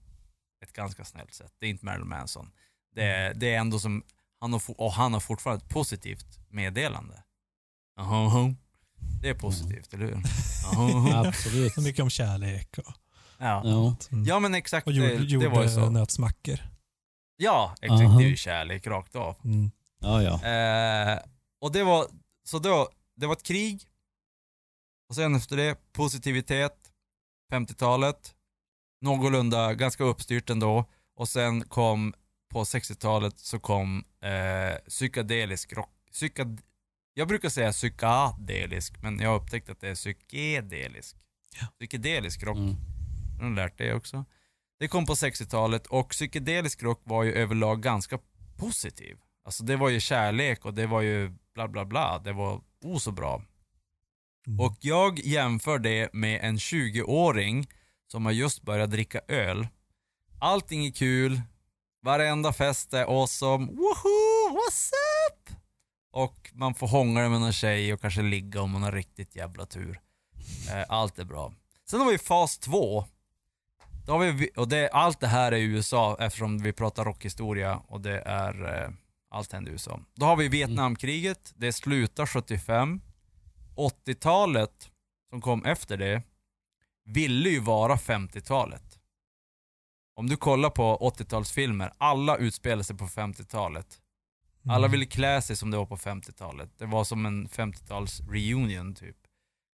ett ganska snällt sätt. Det är inte Marilyn Manson. Det, är- det är ändå som, han har, och han har fortfarande ett positivt meddelande. Aha, Det är positivt, eller hur? [laughs] Aha. Absolut. Så mycket om kärlek. Och... Ja. Ja. Ja men exakt, Och det, gjorde, det var ju så. nötsmackor. Ja, exakt. Aha. Det är ju kärlek rakt av. Mm. Ja, ja. Eh, och det var, så då, det var ett krig. Och sen efter det, positivitet, 50-talet. Någorlunda, ganska uppstyrt ändå. Och sen kom, på 60-talet så kom eh, psykedelisk rock. Psykad, jag brukar säga psykadelisk, men jag har upptäckt att det är psykedelisk. Ja. Psykedelisk rock. Mm. Har lärt det också. Det kom på 60-talet och psykedelisk rock var ju överlag ganska positiv. Alltså det var ju kärlek och det var ju bla bla bla. Det var oh så bra. Mm. Och jag jämför det med en 20-åring som har just börjat dricka öl. Allting är kul, varenda fest är awesome, woho, what's up? Och man får hångla med någon tjej och kanske ligga om man har riktigt jävla tur. Eh, Allt är bra. Sen har vi fas 2. Då har vi, och det, allt det här är i USA eftersom vi pratar rockhistoria och det är, eh, allt händer i USA. Då har vi Vietnamkriget, det slutar 75. 80-talet som kom efter det ville ju vara 50-talet. Om du kollar på 80-talsfilmer, alla utspelar sig på 50-talet. Alla Mm. ville klä sig som det var på 50-talet. Det var som en 50-tals reunion typ.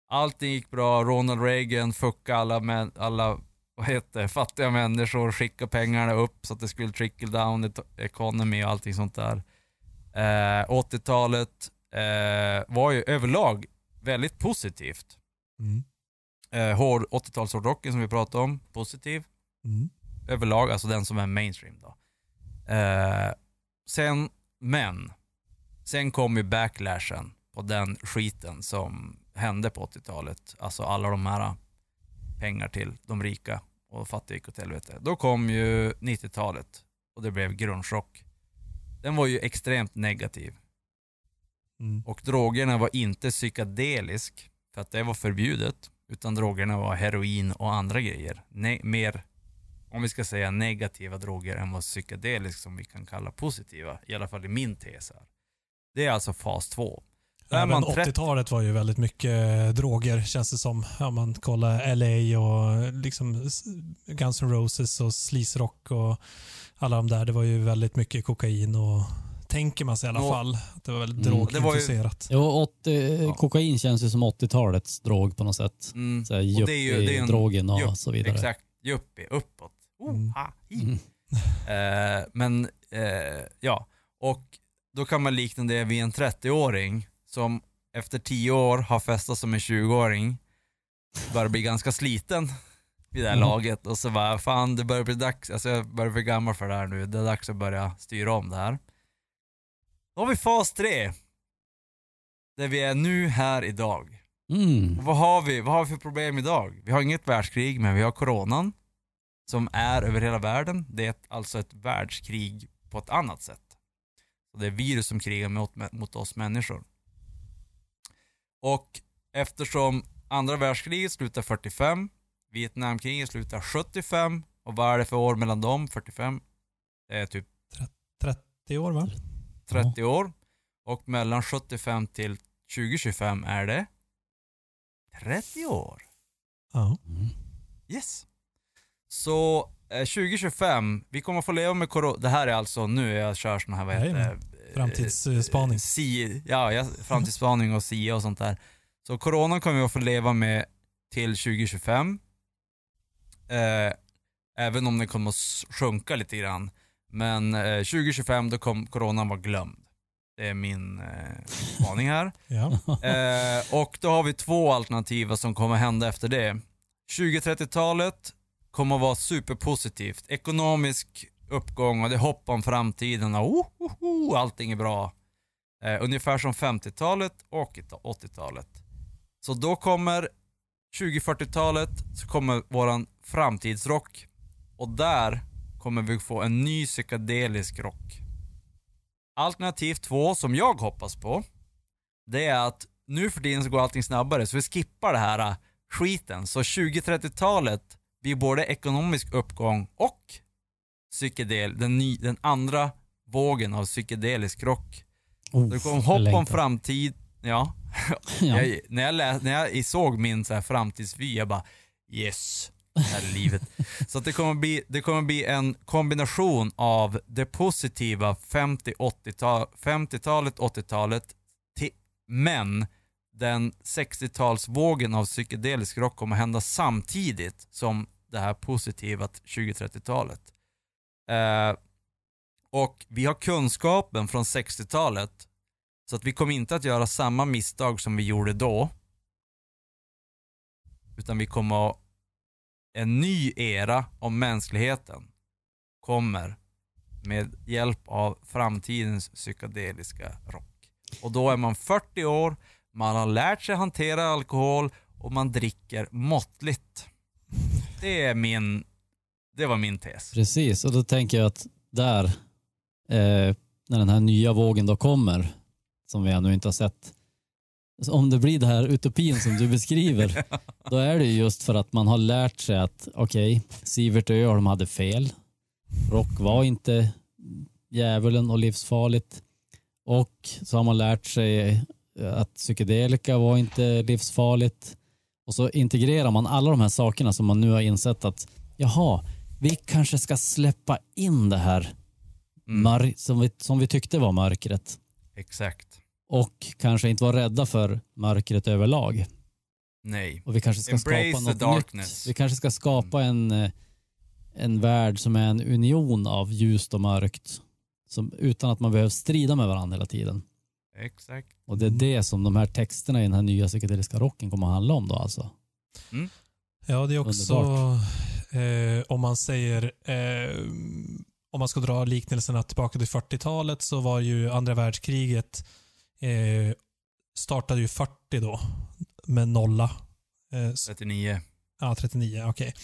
Allting gick bra, Ronald Reagan fuckade alla, män, alla vad heter det, fattiga människor, skicka pengarna upp så att det skulle trickle down economy och allting sånt där. Eh, 80-talet eh, var ju överlag väldigt positivt. Mm. Eh, hård, 80-talshårdrocken som vi pratade om, positiv Mm. överlag, alltså den som är mainstream då. Eh, sen, men, sen kom ju backlashen på den skiten som hände på 80-talet. Alltså alla de här pengar till de rika och fattiga gick åt helvete. Då kom ju 90-talet och det blev grunge-rock. Den var ju extremt negativ. Mm. Och drogerna var inte psykedelisk, för att det var förbjudet. Utan drogerna var heroin och andra grejer. Ne- mer, om vi ska säga negativa droger än vad psykedelisk som vi kan kalla positiva. I alla fall i min tes här. Det är alltså fas 2. Även man 30 80-talet var ju väldigt mycket droger känns det som. Om man kollar LA och liksom s- Guns N' Roses och Sleaze Rock och alla de där. Det var ju väldigt mycket kokain och tänker man sig i alla Och- fall. Att det var väldigt Mm. Var ju-. Jo, 80, Ja. kokain känns ju som 80-talets drog på något sätt. Mm. Så här, Och det är ju- det är en- drogen och jupp, så vidare. Exakt, yuppie, uppåt. Oh, Mm. ha, hi. Mm. [laughs] Eh, men eh, ja, och då kan man likna det vid en 30-åring som efter 10 år har festat som en 20-åring, börjar bli ganska sliten vid det här Mm. laget och så bara, fan det börjar bli dags, alltså jag börjar bli gammal för det här nu, det är dags att börja styra om det här. Då har vi fas 3. Där vi är nu här idag. Mm. Och vad har vi? Vad har vi för problem idag? Vi har inget världskrig, men vi har coronan som är över hela världen. Det är ett, alltså ett världskrig på ett annat sätt. Så det är virus som krigar mot, mot oss människor. Och eftersom andra världskriget slutar 45, Vietnamkriget slutar 75 och vad är det för år mellan dem? 45? Det är typ 30 år va? 30 år. Och mellan 75 till 2025 är det 30 år. Ja. Mm. Yes. Så eh, 2025, vi kommer få leva med corona. Det här är alltså, nu jag kör såna här, vad heter? Framtidsspaning. Eh, Si, ja, ja, framtidsspaning och SIA och sånt där. Så corona kommer vi att få leva med till 2025. Eh, även om den kommer att sjunka lite grann. Men eh, 2025 då kommer coronan vara glömd. Det är min eh, spaning här. [laughs] Ja. Eh, och då har vi två alternativ som kommer hända efter det. 2030-talet kommer att vara superpositivt. Ekonomisk uppgång och det är hopp om framtiden och oh, oh, oh, allting är bra. Eh, ungefär som 50-talet och 80-talet. Så då kommer 2040-talet så kommer våran framtidsrock och där kommer vi få en ny psykedelisk rock. Alternativ två som jag hoppas på det är att nu för tiden så går allting snabbare så vi skippar det här eh, skiten. Så 2030-talet blir både ekonomisk uppgång och psykedel, den, ny, den andra vågen av psykedelisk rock. Oh, Det kommer jag hopp om framtid, ja. [laughs] Ja. Jag, när, jag läs, när jag såg min så här framtidsvy, jag bara yes, här i livet. [laughs] Så det, kommer bli, det kommer bli en kombination av det positiva 50-80-tal 50-talet, 80-talet, ti- men den 60-talsvågen av psykedelisk rock kommer hända samtidigt som det här positiva 20-30-talet. Eh, och vi har kunskapen från 60-talet så att vi kommer inte att göra samma misstag som vi gjorde då. Utan vi kommer att... en ny era om mänskligheten kommer med hjälp av framtidens psykedeliska rock. Och då är man 40 år, man har lärt sig hantera alkohol och man dricker måttligt. Det är min, det var min tes. Precis, och då tänker jag att där, eh, när den här nya vågen då kommer, som vi ännu inte har sett, om det blir det här utopin som du beskriver, [laughs] då är det ju just för att man har lärt sig att okej, Sivert och Öholm hade fel. Rock var inte djävulen och livsfarligt. Och så har man lärt sig att psykedelika var inte livsfarligt. Och så integrerar man alla de här sakerna som man nu har insett att jaha, vi kanske ska släppa in det här Mm, mör- som, vi, som vi tyckte var mörkret. exakt. Och kanske inte vara rädda för mörkret överlag. Nej. Och vi kanske ska Embrace skapa något darkness. nytt. Vi kanske ska skapa en, eh, en värld som är en union av ljust och mörkt. Som, utan att man behöver strida med varandra hela tiden. Exakt. Och det är det som de här texterna i den här nya psykedeliska rocken kommer att handla om då alltså. Ja, det är också, eh, om man säger, eh, om man ska dra liknelserna tillbaka till 40-talet så var ju andra världskriget, eh, startade ju 40 då, med nolla. Eh, s- 39. ja, 39, okej.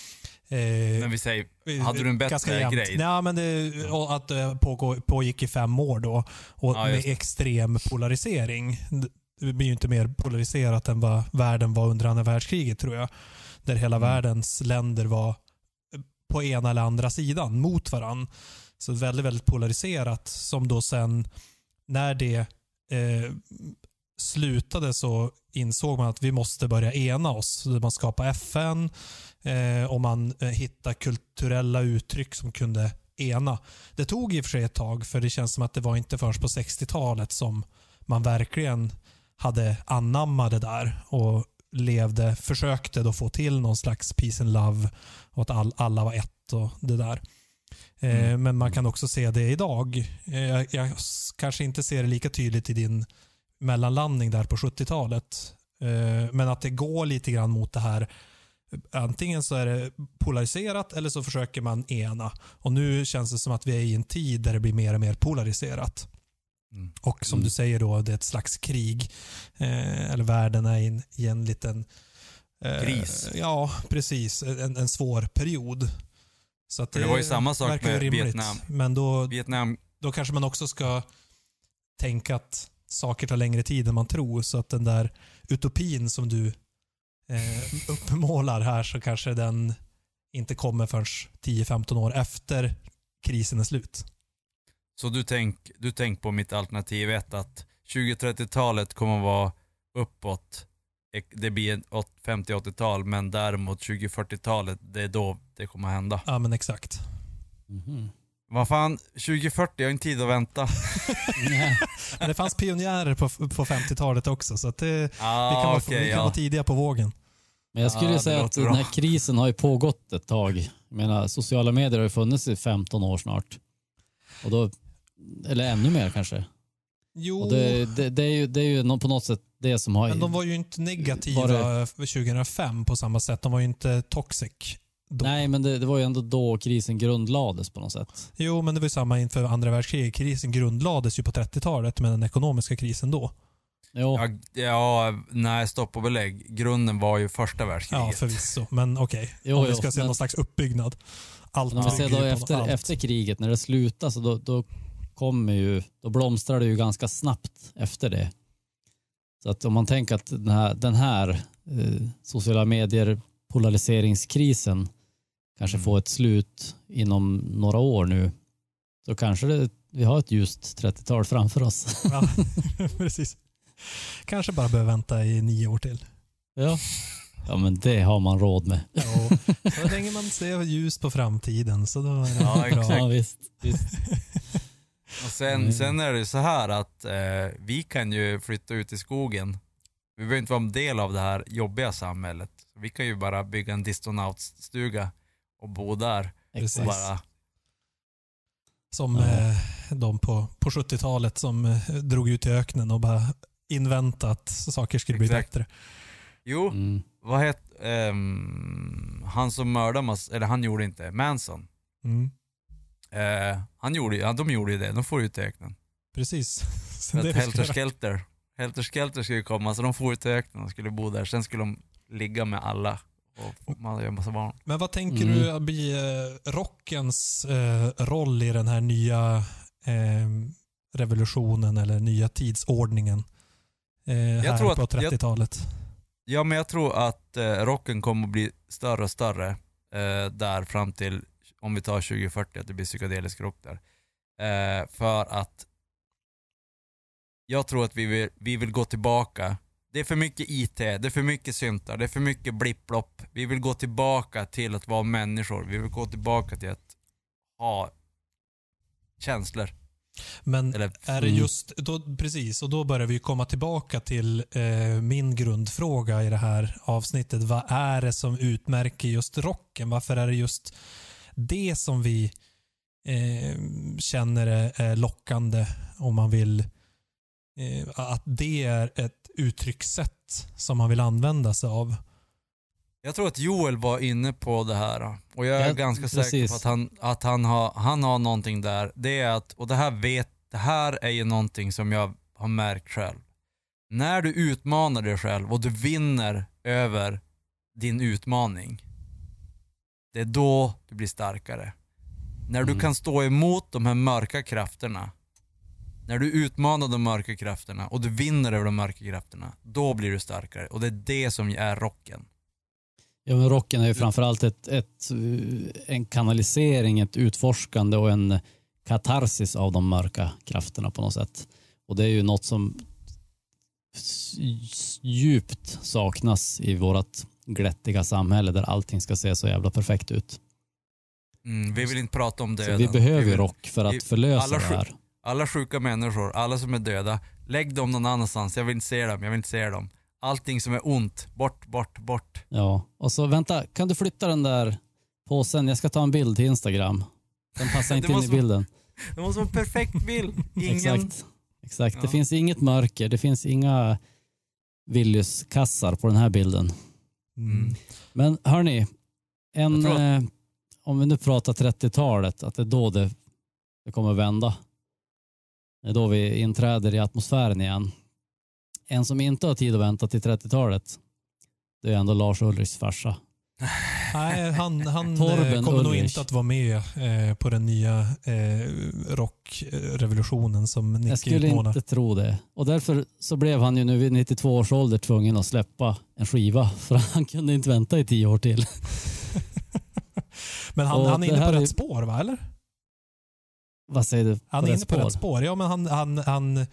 Eh, Men vi säger, hade du en bättre grej? Ja, men det, att det pågå, pågick i fem år då. Och Ja, med extrem polarisering. Det blir ju inte mer polariserat än vad världen var under andra världskriget tror jag. Där hela Mm. världens länder var på ena eller andra sidan mot varandra. Så väldigt, väldigt polariserat som då sen när det eh, slutade så insåg man att vi måste börja ena oss. Man skapade FN eh, och man eh, hittade kulturella uttryck som kunde ena. Det tog i och för sig ett tag för det känns som att det var inte först på 60-talet som man verkligen hade anammat det där och levde, försökte då få till någon slags peace and love och att all, alla var ett och det där. Eh, Mm. Men man kan också se det idag. Eh, jag, jag kanske inte ser det lika tydligt i din mellanlandning där på 70-talet. Eh, men att det går lite grann mot det här. Antingen så är det polariserat eller så försöker man ena. Och nu känns det som att vi är i en tid där det blir mer och mer polariserat. Mm. Och som Mm. du säger då, det är ett slags krig. Eller världen är i en, i en liten... eh, Kris. Ja, precis. En, en svår period. Så För det var ju samma sak med rimligt. Vietnam. Men då, Vietnam, då kanske man också ska tänka att saker tar längre tid än man tror. Så att den där utopin som du eh, uppmålar här så kanske den inte kommer förrän 10-15 år efter krisen är slut. så du tänk, du tänk på mitt alternativ ett att 20-30-talet kommer att vara uppåt. Det blir ett åt- 50-80-tal men däremot 20-40-talet, det är då det kommer att hända. Ja, men exakt. Mhm. Vad fan, 2040, jag har inte tid att vänta. [laughs] Men det fanns pionjärer på, på 50-talet också, så att det, vi kan, Ah, vara, okej, vi kan ja. vara tidiga på vågen. Men jag skulle det säga att låter den bra. här krisen har ju pågått ett tag. Jag menar, sociala medier har ju funnits i 15 år snart. Och då, eller ännu mer kanske. Jo, Och det, det, det, är ju, det är ju på något sätt det som har... men de var ju inte negativa Var 2005 på samma sätt. De var ju inte toxic. Då. Nej, men det, det var ju ändå då krisen grundlades på något sätt. Jo, men det var ju samma inför andra världskriget. Krisen grundlades ju på 30-talet med den ekonomiska krisen då. Jo, Ja, ja, nej stopp och belägg. Grunden var ju första världskriget. Ja, förvisso. Men okej, [laughs] Jo, om vi jo, ska se men- någon slags uppbyggnad. Allt men om vi ser då efter, allt. efter kriget, när det slutade, så då, då kommer ju, då blomstrar det ju ganska snabbt efter det. Så att om man tänker att den här, den här eh, sociala medier polariseringskrisen kanske Mm. får ett slut inom några år nu, så kanske det, vi har ett ljust 30-tal framför oss. [laughs] Ja, [laughs] precis. Kanske bara behöver vänta i nio år till. Ja, Ja, men det har man råd med. Ja, så länge man ser ljus på framtiden så då är det Ja, bra. exakt. Ja, visst. visst. [laughs] Och sen, Mm. sen är det ju så här att eh, vi kan ju flytta ut i skogen. Vi behöver inte vara en del av det här jobbiga samhället. Vi kan ju bara bygga en distonautsstuga och bo där. Och Precis. bara, Som Ja. eh, de på, på 70-talet som eh, drog ut i öknen och bara inväntat att saker skulle bli Exakt. bättre. jo, Mm. vad hette, ehm, han som mördade eller han gjorde inte, Manson. Mm. Eh, han gjorde, ja, de gjorde ju det, de får ut i öknen. Precis. [laughs] För att Helter. Skelter, Helter Skelter skulle komma, så de får ut i öknen och skulle bo där. Sen skulle de ligga med alla och man gör en massa barn. Men vad tänker Mm. du blir eh, rockens eh, roll i den här nya eh, revolutionen eller nya tidsordningen? Eh, här tror på att- jag- 30-talet. Ja men jag tror att eh, rocken kommer att bli större och större eh, där fram till, om vi tar 2040, att det blir psykedelisk rock där. Eh, för att jag tror att vi vill, vi vill gå tillbaka. Det är för mycket IT, det är för mycket syntar, det är för mycket blipplopp. Vi vill gå tillbaka till att vara människor. Vi vill gå tillbaka till att ha känslor. Men Eller, är det just, då, precis, och då börjar vi komma tillbaka till eh, min grundfråga i det här avsnittet. Vad är det som utmärker just rocken? Varför är det just det som vi eh, känner är, lockande om man vill eh, att det är ett uttryckssätt som man vill använda sig av? Jag tror att Joel var inne på det här och jag är Ja, ganska säker precis. på att, han, att han, har, han har någonting där. Det är att, och det här vet, det här är ju någonting som jag har märkt själv. När du utmanar dig själv och du vinner över din utmaning, det är då du blir starkare. När du Mm. kan stå emot de här mörka krafterna, när du utmanar de mörka krafterna och du vinner över de mörka krafterna, då blir du starkare. Och det är det som är rocken. Ja, men rocken är ju framförallt ett, ett, en kanalisering, ett utforskande och en katarsis av de mörka krafterna på något sätt. Och det är ju något som djupt saknas i vårt glättiga samhälle där allting ska se så jävla perfekt ut. Mm, vi vill inte prata om Så döden. vi behöver vill- rock för vi- att förlösa alla det här. Alla sjuka människor, alla som är döda, lägg dem någon annanstans. Jag vill inte se dem, jag vill inte se dem. Allting som är ont, bort, bort, bort. Ja, och så vänta, kan du flytta den där påsen? Jag ska ta en bild till Instagram. Den passar [laughs] Det inte in i bilden. [laughs] Det måste vara en perfekt bild. [laughs] Ingen... Exakt. Exakt. Det Ja. finns inget mörker, det finns inga Willys-kassar på den här bilden. Mm. Men hörni, en, att- eh, om vi nu pratar 30-talet, att det är då det, det kommer vända. Det är då vi inträder i atmosfären igen. En som inte har tid att vänta till 30-talet, det är ändå Lars Ulrichs farsa. [laughs] Nej, han, han Torben eh, kommer nog Ulrich. inte att vara med eh, på den nya eh, rockrevolutionen som Jag Nicky skulle utmålar. inte tro det. Och därför så blev han ju nu vid 92 års ålder tvungen att släppa en skiva [laughs] för han kunde inte vänta i tio år till. [laughs] Men han, han är inne på här är- rätt spår, va? Eller? Vad säger du? Han är rätt inne på rätt spår. Ja, men han, han, han, eh,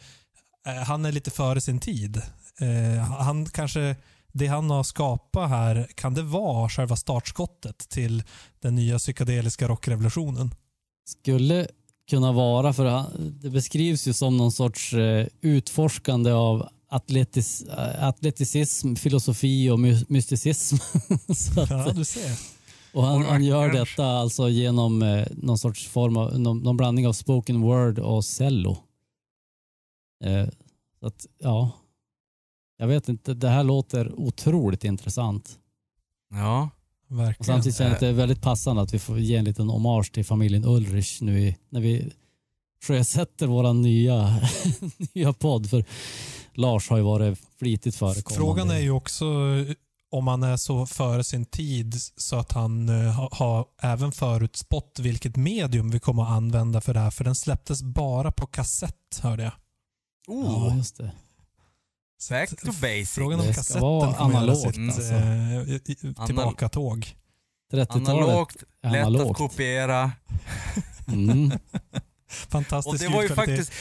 han är lite före sin tid. Eh, han kanske, det han har skapat här, kan det vara själva startskottet till den nya psykedeliska rockrevolutionen? Skulle kunna vara, för han- det beskrivs ju som någon sorts eh, utforskande av atletis, eh, atleticism, filosofi och my- mysticism. [laughs] Så att, Ja, du ser. och han, han gör detta alltså genom eh, någon sorts form av, någon, någon blandning av spoken word och cello. Så att, ja. Jag vet inte, det här låter otroligt intressant. Ja. Och Verkligen. samtidigt känner jag att det är väldigt passande att vi får ge en liten hommage till familjen Ulrich nu i, när vi sjösätter vår nya, [laughs] nya podd. För Lars har ju varit flitigt förekommande. Frågan är ju också eh, om han är så före sin tid så att han eh, har, har även förutspått vilket medium vi kommer att använda för det här. För den släpptes bara på kassett, hörde jag. Ja, Oh, just det. Så back to basic. Frågan om Det ska kassetten vara kommer göra analogt, sitt alltså. eh, tillbaka-tåg. 30-talet. Analogt, lätt att Analogt. kopiera. Mm. [laughs] Fantastisk Och det var ju ljudkvalitet. faktiskt,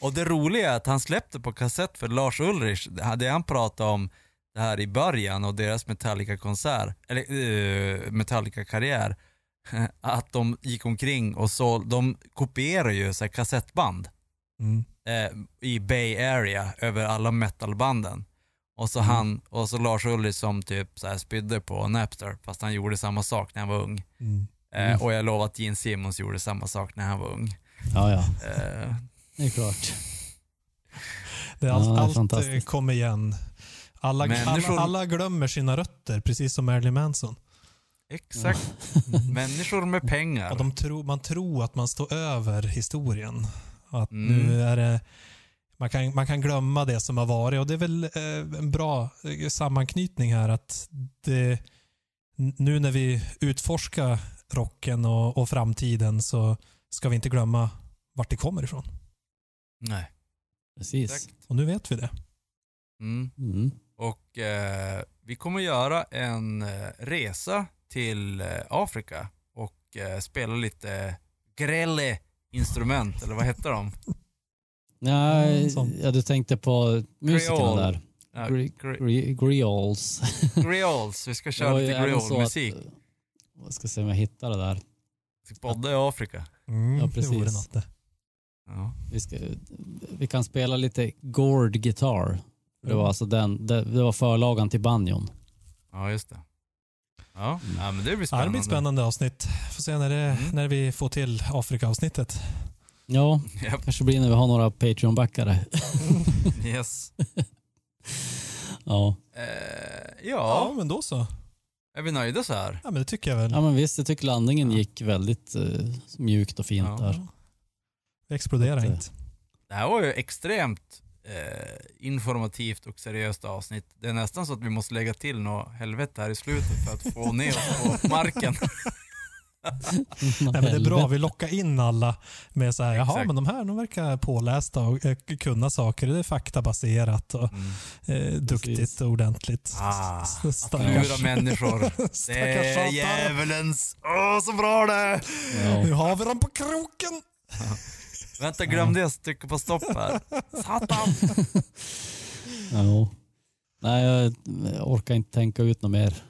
och det roliga är att han släppte på kassett för Lars Ulrich, det han pratade om, det här i början av deras Metallica-konsert, eller uh, Metallica-karriär, [laughs] att de gick omkring och så, de kopierar ju så här kassettband Mm. eh, i Bay Area över alla metalbanden. Och så han, och så Lars Ulrich som typ så här spydde på Napster fast han gjorde samma sak när han var ung. Mm. Eh, och jag lovar att Gene Simmons gjorde samma sak när han var ung. Ja, ja. Eh, Det är klart. Det är allt, Ja, det är allt eh, kommer igen. Alla, Människor- alla, alla glömmer sina rötter, precis som Marilyn Manson. exakt. Människor med pengar. Och de tror, man tror att man står över historien. Att Mm. nu är det, man, kan, man kan glömma det som har varit och det är väl eh, en bra eh, sammanknytning här att det, nu när vi utforskar rocken och, och framtiden så ska vi inte glömma vart det kommer ifrån. Nej. Precis. Exakt. Och nu vet vi det. Mm. Mm. Och eh, vi kommer göra en eh, resa till Afrika och eh, spela lite grelle instrument, eller vad heter de? Ja, Mm, sånt. ja, du tänkte på musikerna där. Ja, Gre- gre- Gre- Griols. [laughs] Griols, vi ska köra lite att- Jag ska se om jag hittar det där. Podda i Afrika. Mm, Ja, Det vore precis. Ja. Vi, ska, vi kan spela lite Gord Guitar. Det var alltså den, det, det var förlagan till banjon. ja, just det. Ja, ja men det blir Ja, det spännande. blir ett spännande avsnitt. Får se när, det, Mm. när vi får till Afrika-avsnittet. Ja, Japp, kanske blir när vi har några Patreon-backare. [laughs] yes. Ja. Eh, Ja, ja, men då så. är vi nöjda så här? Ja, men det tycker jag väl. ja, men visst, jag tycker landningen Ja. gick väldigt eh, mjukt och fint Ja. där. Vi eh, inte. Det här var ju extremt eh, informativt och seriöst avsnitt. Det är nästan så att vi måste lägga till något helvete här i slutet för att få [laughs] ner oss på marken. [laughs] Nej, men det är bra, vi lockar in alla med så här, jaha men de här de verkar pålästa och eh, kunna saker. Det är faktabaserat och Mm. eh, duktigt Precis. och ordentligt. Ah, att Stackars, lura människor. [laughs] Det är djävulens... Åh, så bra det är! Nu Ja. har vi dem på kroken! Vänta, glömde jag trycka på stopp här. [laughs] Satan! Ja. Nej, jag, orkar inte tänka ut något mer.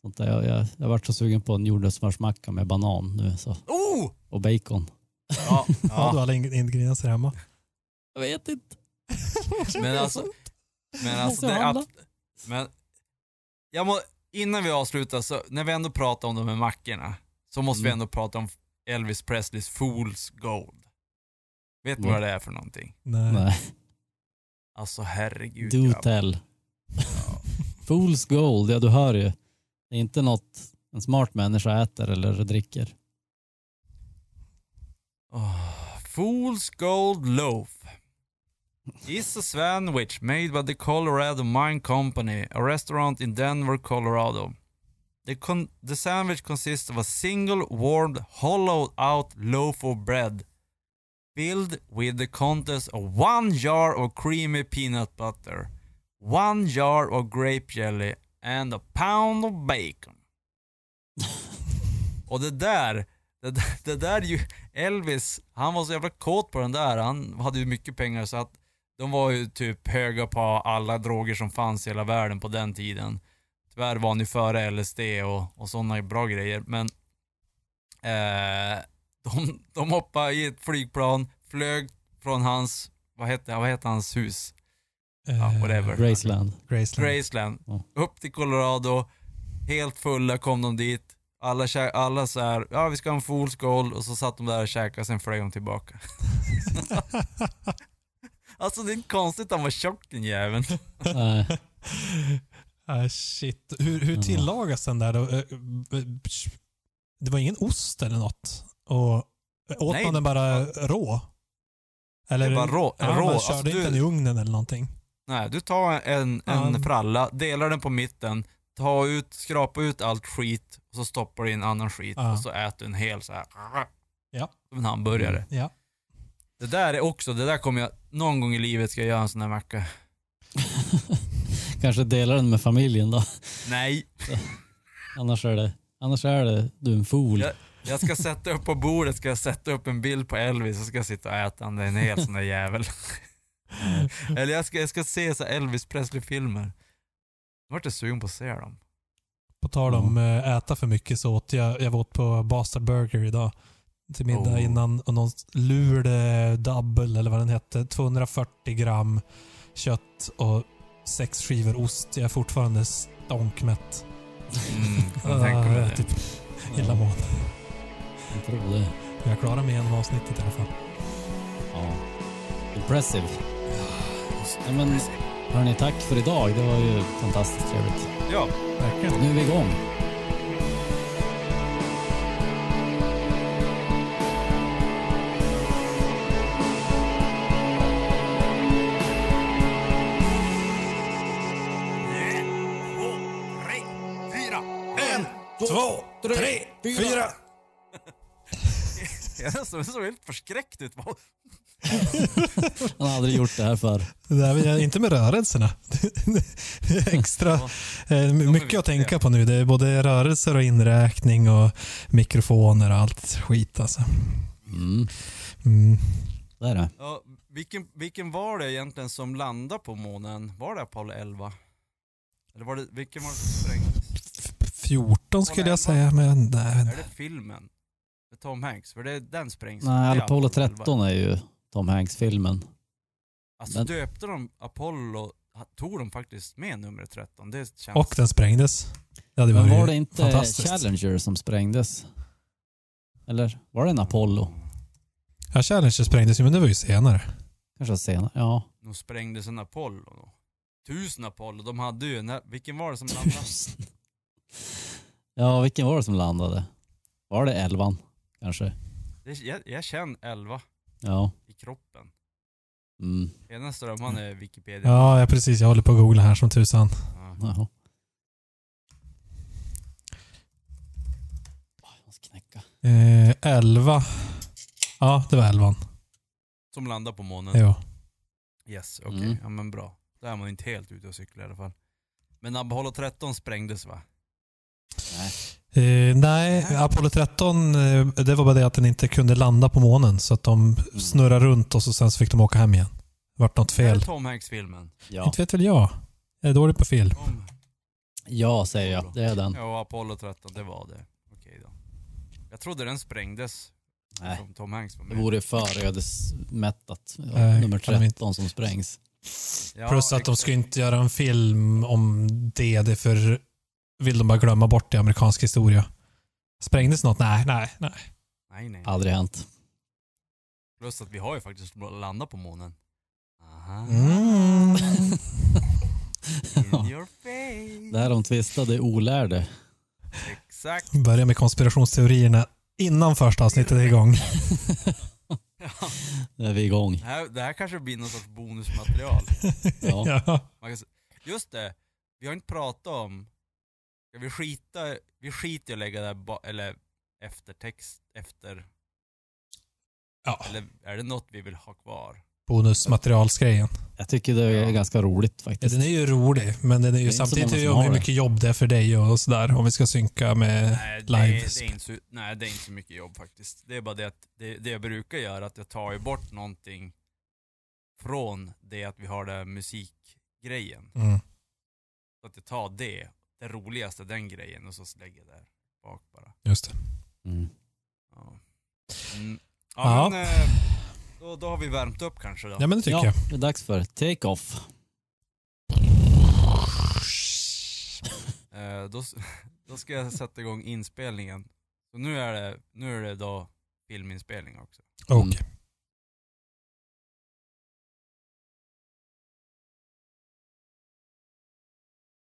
Sånt där. Jag, jag, jag varit så sugen på en jordnötssmörsmacka med banan nu så. Oh! och bacon. Ja, [laughs] Har du ja. alla ing- ingredienser hemma? Jag vet inte. [laughs] men alltså... Men alltså det att, Men... Jag må, innan vi avslutar, så när vi ändå pratar om de här mackorna, så måste vi Mm. ändå prata om Elvis Presleys Fool's Gold. Vet ni vad det är för någonting? Nej. Nej, Alltså herregud do grabbar. tell. Ja. [laughs] Fool's gold, ja du hör ju. Det är inte något en smart människa äter eller dricker. Oh, Fool's Gold Loaf is a sandwich made by the Colorado Mine Company, a restaurant in Denver, Colorado. The, con- the sandwich consists of a single warmed, hollowed out loaf of bread filled with the contents of one jar of creamy peanut butter, one jar of grape jelly and a pound of bacon. Och det där, det, där- det där är ju Elvis, han var så jävla kåt på den där. Han hade ju mycket pengar så att de var ju typ höga på alla droger som fanns i hela världen på den tiden. Tyvärr var han ju före LSD och, och sådana bra grejer. Men eh, de, de hoppade i ett flygplan, flög från hans, vad hette, vad hette hans hus? Ja, whatever. Graceland. Graceland. Graceland. Ja. Upp till Colorado, helt fulla kom de dit. Alla, alla så här, ja vi ska ha en Fool's Gold och så satt de där och käkade, sen flög de tillbaka. [laughs] alltså det är inte konstigt att han var tjock den jäveln. Nej. [laughs] Ah, shit. Hur, hur Ja. tillagas den där då? Eh, eh, Det var ingen ost eller något? Och åt Nej. man den bara rå? Eller, Det var rå. Ja, rå. man Alltså, körde inte du, den i ugnen eller någonting? nej, du tar en, en fralla, delar den på mitten, ta ut, skrapa ut allt skit och så stoppar du in annan skit Ja. och så äter du en hel så här. Ja. Som en hamburgare. Ja. Det där är också, det där kommer jag, någon gång i livet ska jag göra en sån här macka. [laughs] Kanske dela den med familjen då. Nej, [laughs] Annars är det, annars är det du är en fool. Ja. Jag ska sätta upp på bordet, ska jag sätta upp en bild på Elvis och ska jag sitta och äta den, det är en hel sån där jävel. [laughs] Eller jag ska, jag ska se så Elvis Presley-filmer. vart jag sugen på att se dem. På tal om eh, äta för mycket så åt jag, jag var åt på Bastard Burger idag till middag Oh. innan och någon lurde double eller vad den hette. 240 gram kött och sex skivor ost. Jag är fortfarande stånkmätt. Mm, jag kan tänka mig det. typ illamående. Jag tror det. Men jag klarar mig igenom avsnittet i alla fall. Ja. Impressive. Ja, men, hörni, tack för idag. Det var ju fantastiskt trevligt. Ja, Verkligen. Nu är vi igång. Två, tre, fyra. [laughs] jag såg så helt förskräckt ut. [laughs] Han har aldrig gjort det här för. Det där, är inte med rörelserna. [laughs] Det är Extra. Ja. Eh, mycket att tänka på nu. Det är både rörelser och inräkning och mikrofoner och allt skit alltså. Mm, Mm. det är det. Ja, vilken, vilken var det egentligen som landade på månen? Var det Apollo 11? Eller var det, vilken var det som sprängdes? 14 skulle jag säga, men nej. Är det filmen? Tom Hanks? För det, den sprängs. Nej, Apollo 11. 13 är ju Tom Hanks-filmen. Alltså Men- döpte de Apollo, tog de faktiskt med nummer 13? Det känns... Och den sprängdes. Det hade Men var det inte. Challenger som sprängdes? Eller var det en Apollo? Ja, Challenger sprängdes ju, men det var ju senare. Kanske senare. Ja. De sprängdes en Apollo då. Tusen Apollo, de hade ju en, vilken var det som landade? [laughs] ja, vilken var det som landade? Var det elvan? Kanske? Det, jag, jag känner 11 Ja. i kroppen. Mm. Ena strömman är Wikipedia. Ja, ja, precis. Jag håller på att googla här som tusan. Ja. Jaha. Jag måste knäcka. Eh, 11. Ja, det var 11. Som landade på månen. Jo. Yes, okej. Mm. Ja men bra. Då är man inte helt ute och cyklar i alla fall. Men Apollo 13 sprängdes va? Nej. Eh, nej, Apollo 13, eh, det var bara det att den inte kunde landa på månen. Så att de snurrade runt och så sen så fick de åka hem igen. Det vart något Är det fel. Tom Hanks-filmen? Ja. Inte vet väl jag. Jag är dålig på film. Om... ja, säger jag. Det är den. Ja, Apollo 13, det var det. Okej då. Jag trodde den sprängdes. Nej. Som Tom Hanks var Det med. vore för ödesmättat. Ja, Nej, nummer kan de inte. 13 som sprängs. Ja, Plus att de exakt. ska inte göra en film om det. Det är för vill de bara glömma bort i amerikansk historia. Sprängdes något? Nej, nej, nej. Nej, nej. Aldrig hänt. Plus att vi har ju faktiskt landat på månen. Aha. Mm. In [laughs] your face. Det här de tvistade olärde. Exakt. Börja med konspirationsteorierna innan första avsnittet är igång. [laughs] Ja. Nu är vi igång. Det, här, det här kanske blir någon sorts bonusmaterial. [laughs] Ja. just det, vi har inte pratat om... Ska vi skita, vi skiter i att lägga det här, ba, eller eftertext, efter... Ja. Eller är det något vi vill ha kvar? Bonusmaterialsgrejen. Jag tycker det är Ja. ganska roligt Ja, faktiskt. den är ju rolig, men den är ju Det är samtidigt hur det. mycket jobb det är för dig och sådär. Om vi ska synka med Nej det, live. är, det är inte så, nej, det är inte så mycket jobb faktiskt. Det är bara det att det, det jag brukar göra, att jag tar ju bort någonting från det att vi har den musikgrejen. Mm. Så att jag tar det, det roligaste, den grejen, och så lägger jag där bak bara. Just det. Mm. Ja, mm. Ja. men eh, då, då har vi värmt upp kanske då. Ja, men det tycker Ja, jag. det är dags för take-off. [laughs] Eh, då, [laughs] då ska jag sätta igång inspelningen. Så nu är det, nu är det då filminspelning också. Okej.